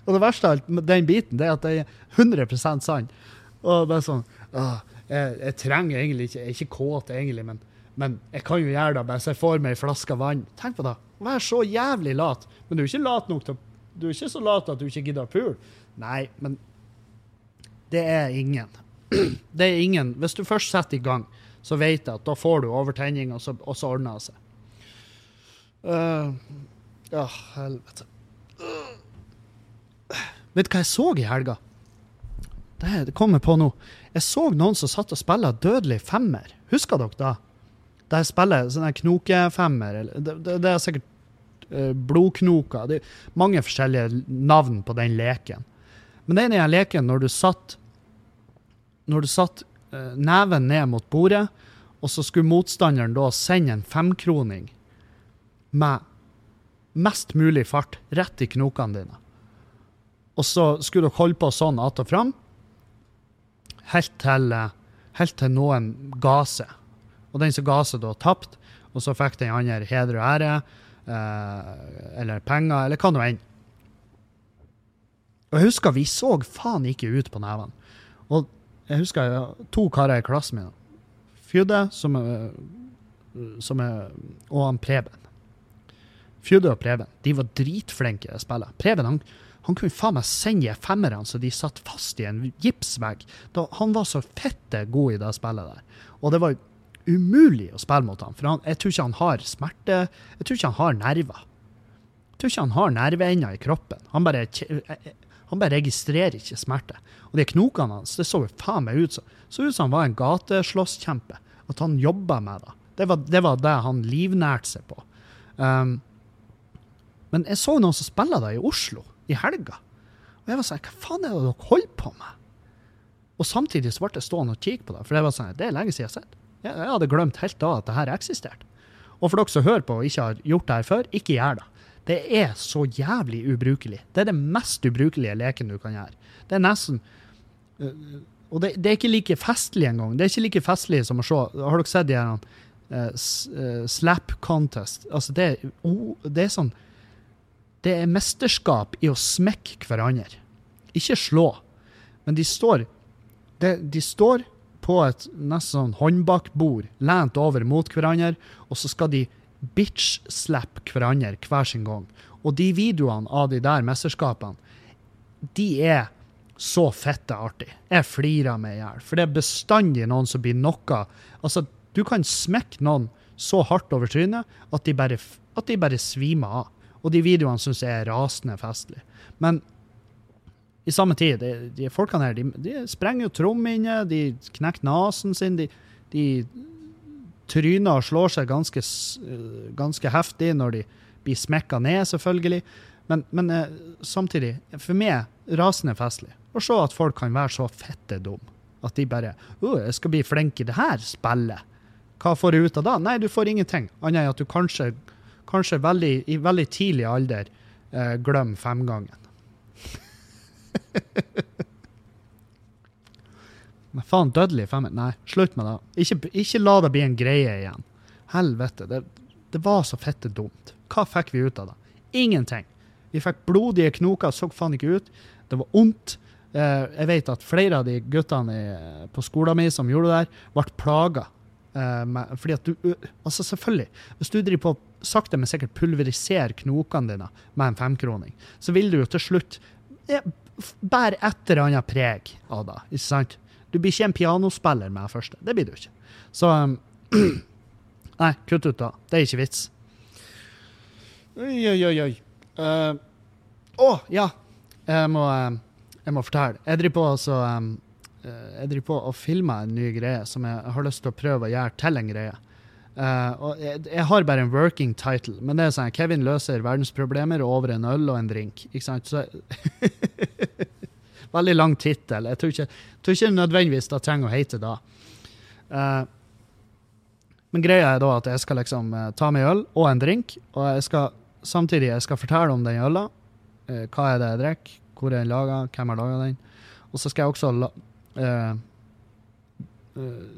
og det verste av alt med den biten, det er at det er 100 sann. Og bare sånn åh, jeg, jeg trenger egentlig ikke Jeg er ikke kåt, egentlig, men, men jeg kan jo gjøre det bare så jeg får meg ei flaske vann. Tenk på det. Vær så jævlig lat. Men du er ikke lat nok til Du er ikke så lat at du ikke gidder å pule. Nei, men det er ingen. Det er ingen. Hvis du først setter i gang, så vet jeg at da får du overtenning, og så, og så ordner det seg. Uh, ja, helvete. Uh. Vet du hva jeg så i helga? Det, det kommer på nå. Jeg så noen som satt og spilte dødelig femmer. Husker dere da? Der spiller sånn knokefemmer. Det, det, det er sikkert uh, blodknoker. Det er mange forskjellige navn på den leken. Men den leken når du satt når du satt eh, neven ned mot bordet, og så skulle motstanderen da sende en femkroning med mest mulig fart rett i knokene dine. Og så skulle dere holde på sånn att og fram, helt til, eh, helt til noen ga seg. Og den som ga seg, da tapte, og så fikk den andre heder og ære, eh, eller penger, eller hva nå enn. Og jeg husker vi så faen ikke ut på nevene. Og jeg husker jeg to karer i klassen min. Fjude, som som er, og han Preben. Fjude og Preben. De var dritflinke i å spille. Preben han, han kunne faen meg sende femmerne så de satt fast i en gipsvegg. Da, han var så fette god i det spillet der. Og det var umulig å spille mot ham, for han, jeg tror ikke han har smerte Jeg tror ikke han har nerver. Jeg tror ikke han har nerveender i kroppen. Han bare, jeg, eh, han bare registrerer ikke smerte. Og de knokene hans det så jo faen meg ut som så ut som han var en gateslåsskjempe. At han jobba med det. Det var, det var det han livnærte seg på. Um, Men jeg så noen som spiller det i Oslo i helga. Og jeg var sånn Hva faen er det dere holder på med? Og samtidig så ble jeg stående og kikke på det, for det var sånn, det er lenge siden jeg har sett. Jeg, jeg hadde glemt helt da at det her eksisterte. Og for dere som hører på og ikke har gjort det her før, ikke gjør det. Det er så jævlig ubrukelig. Det er det mest ubrukelige leken du kan gjøre. Det er nesten øh, Og det, det er ikke like festlig engang. Det er ikke like festlig som å se Har dere sett de her uh, slap contest? Altså, det, oh, det er sånn Det er mesterskap i å smekke hverandre. Ikke slå. Men de står De, De står på et nesten sånn håndbakbord, lent over mot hverandre, og så skal de bitch-slappe hverandre hver sin gang. Og de videoene av de der mesterskapene, de er så fette artig. Jeg flirer meg i hjel. For det er bestandig noen som blir knocka. Altså, du kan smekke noen så hardt over trynet at de bare, at de bare svimer av. Og de videoene syns jeg er rasende festlige. Men i samme tid, de, de folkene her, de, de sprenger jo trommehinner, de knekker nesen sin, de, de tryner og slår seg ganske, øh, ganske heftig når de blir smekka ned, selvfølgelig. Men, men eh, samtidig, for meg, rasende festlig. Å se at folk kan være så fette dum. At de bare Å, jeg skal bli flink i det her spillet. Hva får du ut av det? Nei, du får ingenting. Annet enn at du kanskje, kanskje veldig, i veldig tidlig alder eh, glemmer femgangen. Men faen, dødelig femmer? Nei, slutt med det. Ikke, ikke la det bli en greie igjen. Helvete, det, det var så fette dumt. Hva fikk vi ut av det? Ingenting. Vi fikk blodige knoker, så faen ikke ut. Det var ondt. Eh, jeg vet at flere av de guttene på skolen min som gjorde det der, ble plaga. Eh, fordi at du Altså, selvfølgelig. Hvis du driver på sakte, men sikkert pulveriserer knokene dine med en femkroning, så vil du jo til slutt bære et eller annet preg av det. Ikke sant? Du blir ikke en pianospiller med det første. Det blir du ikke. Så um, Nei, kutt ut da. Det er ikke vits. Oi, oi, oi, oi. uh, Å, ja. Jeg må, eh, jeg må fortelle. Jeg driver på altså um, eh, Jeg driver på og filmer en ny greie som jeg har lyst til å prøve å gjøre til en greie. Eh, og jeg, jeg har bare en working title, men det er sånn Kevin løser verdensproblemer over en øl og en drink. Ikke sant? Så Veldig lang tittel. Jeg tror ikke, tror ikke nødvendigvis det trenger å hete det. Uh, men greia er da at jeg skal liksom uh, ta meg øl og en drink, og jeg skal samtidig jeg skal fortelle om den øla. Uh, hva er det jeg drikker, hvor er den laga, hvem har laga den. Og så skal jeg også la, eh, eh,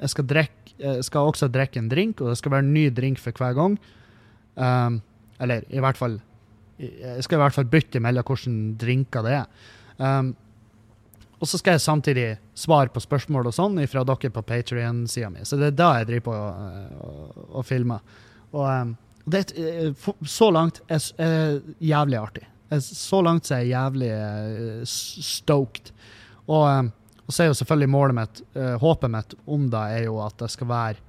jeg, skal jeg skal også drikke en drink, og det skal være en ny drink for hver gang. Um, eller i hvert fall Jeg skal i hvert fall bytte mellom hvilke drinker det er. Um, og så skal jeg samtidig svare på spørsmål og sånn fra dere på Patrion-sida mi. Så det er da jeg driver på og, og, og filmer. Og det, et, eh, så langt er det jævlig artig. Så langt er jeg jævlig eh, stoked. Og, um, og så er jo selvfølgelig målet mitt, eh, håpet mitt om det, er jo at det skal være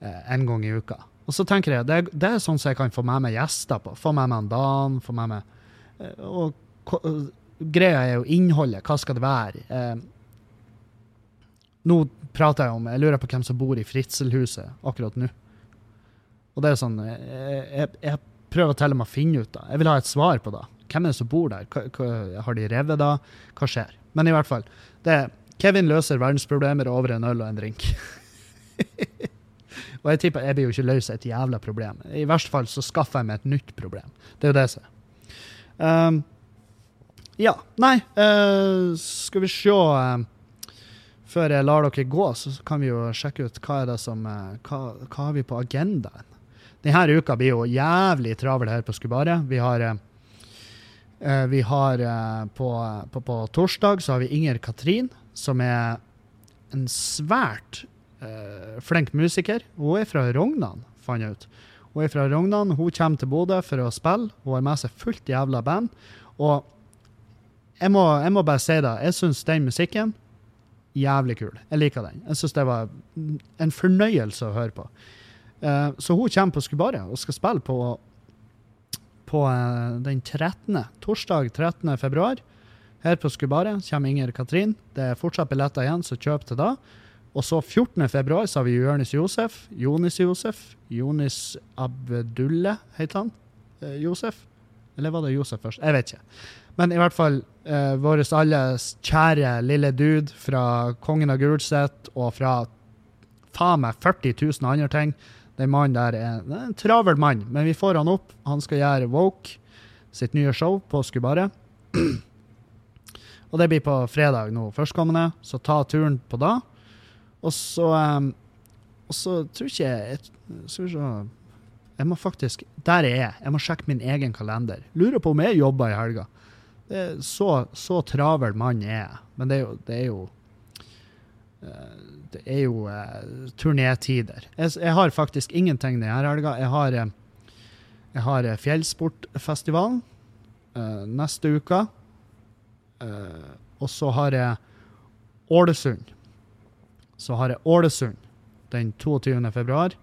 eh, en gang i uka. Og så tenker jeg, det, er- det er sånn som jeg kan få med meg gjester på. Få med meg en Dan, få med meg eh, Og eh, greia er jo innholdet. Hva skal det være? Eh, nå prater jeg om Jeg lurer på hvem som bor i Fritzelhuset akkurat nå. Og det er sånn Jeg, jeg, jeg prøver til og med å finne ut da. Jeg vil ha et svar på det. Hvem er det som bor der? Hva, hva, har de revet da? Hva skjer? Men i hvert fall. Det er Kevin løser verdensproblemer over en øl og en drink. og jeg tipper jeg blir jo ikke løs et jævla problem. I verste fall så skaffer jeg meg et nytt problem. Det er jo det som er. Um, ja. Nei, uh, skal vi se eh, Før jeg lar dere gå, så kan vi jo sjekke ut hva er det som eh, hva, hva har vi på agendaen. Denne uka blir jo jævlig travel her på Skubaret. Vi har vi har på, på, på torsdag så har vi Inger Katrin, som er en svært uh, flink musiker. Hun er fra Rognan, fant jeg ut. Hun er fra Rognan, hun kommer til Bodø for å spille. Hun har med seg fullt jævla band. Og jeg må, jeg må bare si det, jeg syns den musikken jævlig kul. Jeg liker den. Jeg syns det var en fornøyelse å høre på. Uh, så hun kommer på Skubaria og skal spille på, på uh, den 13. Torsdag 13. februar. Her på Skubaria kommer Inger Katrin. Det er fortsatt billetter igjen, så kjøp til da. Og så 14. februar så har vi Jonis Josef. Jonis Josef. Jonis Abdulle, heter han. Uh, Josef? Eller var det Josef først? Jeg vet ikke. Men i hvert fall eh, vår alles kjære lille dude fra Kongen av Gulset og fra faen meg 40 000 andre ting. Den mannen der er, en travel mann, men vi får han opp. Han skal gjøre Woke, sitt nye show på Skubare. og det blir på fredag nå førstkommende, så ta turen på da. Og så um, Og så tror ikke jeg Skal vi Jeg må faktisk Der er jeg. Jeg må sjekke min egen kalender. Lurer på om jeg jobber i helga. Så, så travel mann er. Men det er jo, det er jo eh, det er jo uh, turnétider. Jeg, jeg har faktisk ingenting denne helga. Jeg har, uh, jeg har uh, Fjellsportfestivalen uh, neste uke. og så har jeg Ålesund. Så har jeg Ålesund den 22. februar.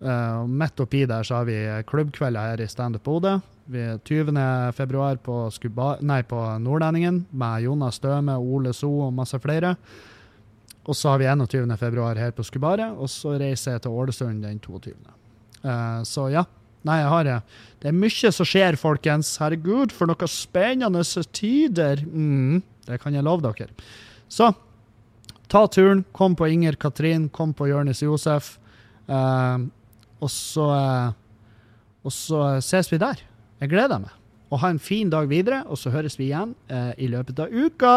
Uh, midt oppi der så har vi klubbkvelder her i Standup Bodø. Vi er 20. februar på, Skuba, nei, på Nordlendingen med Jonas Støme, Ole So og masse flere. Og så har vi 21. februar her på Skubaret, og så reiser jeg til Ålesund den 22. Uh, så ja. Nei, jeg har Det er mye som skjer, folkens. Herregud, for noen spennende tider. Mm, det kan jeg love dere. Så ta turen. Kom på Inger Katrin, kom på Jonis Josef. Uh, og så uh, Og så ses vi der. Jeg gleder meg. Og ha en fin dag videre, og så høres vi igjen i løpet av uka.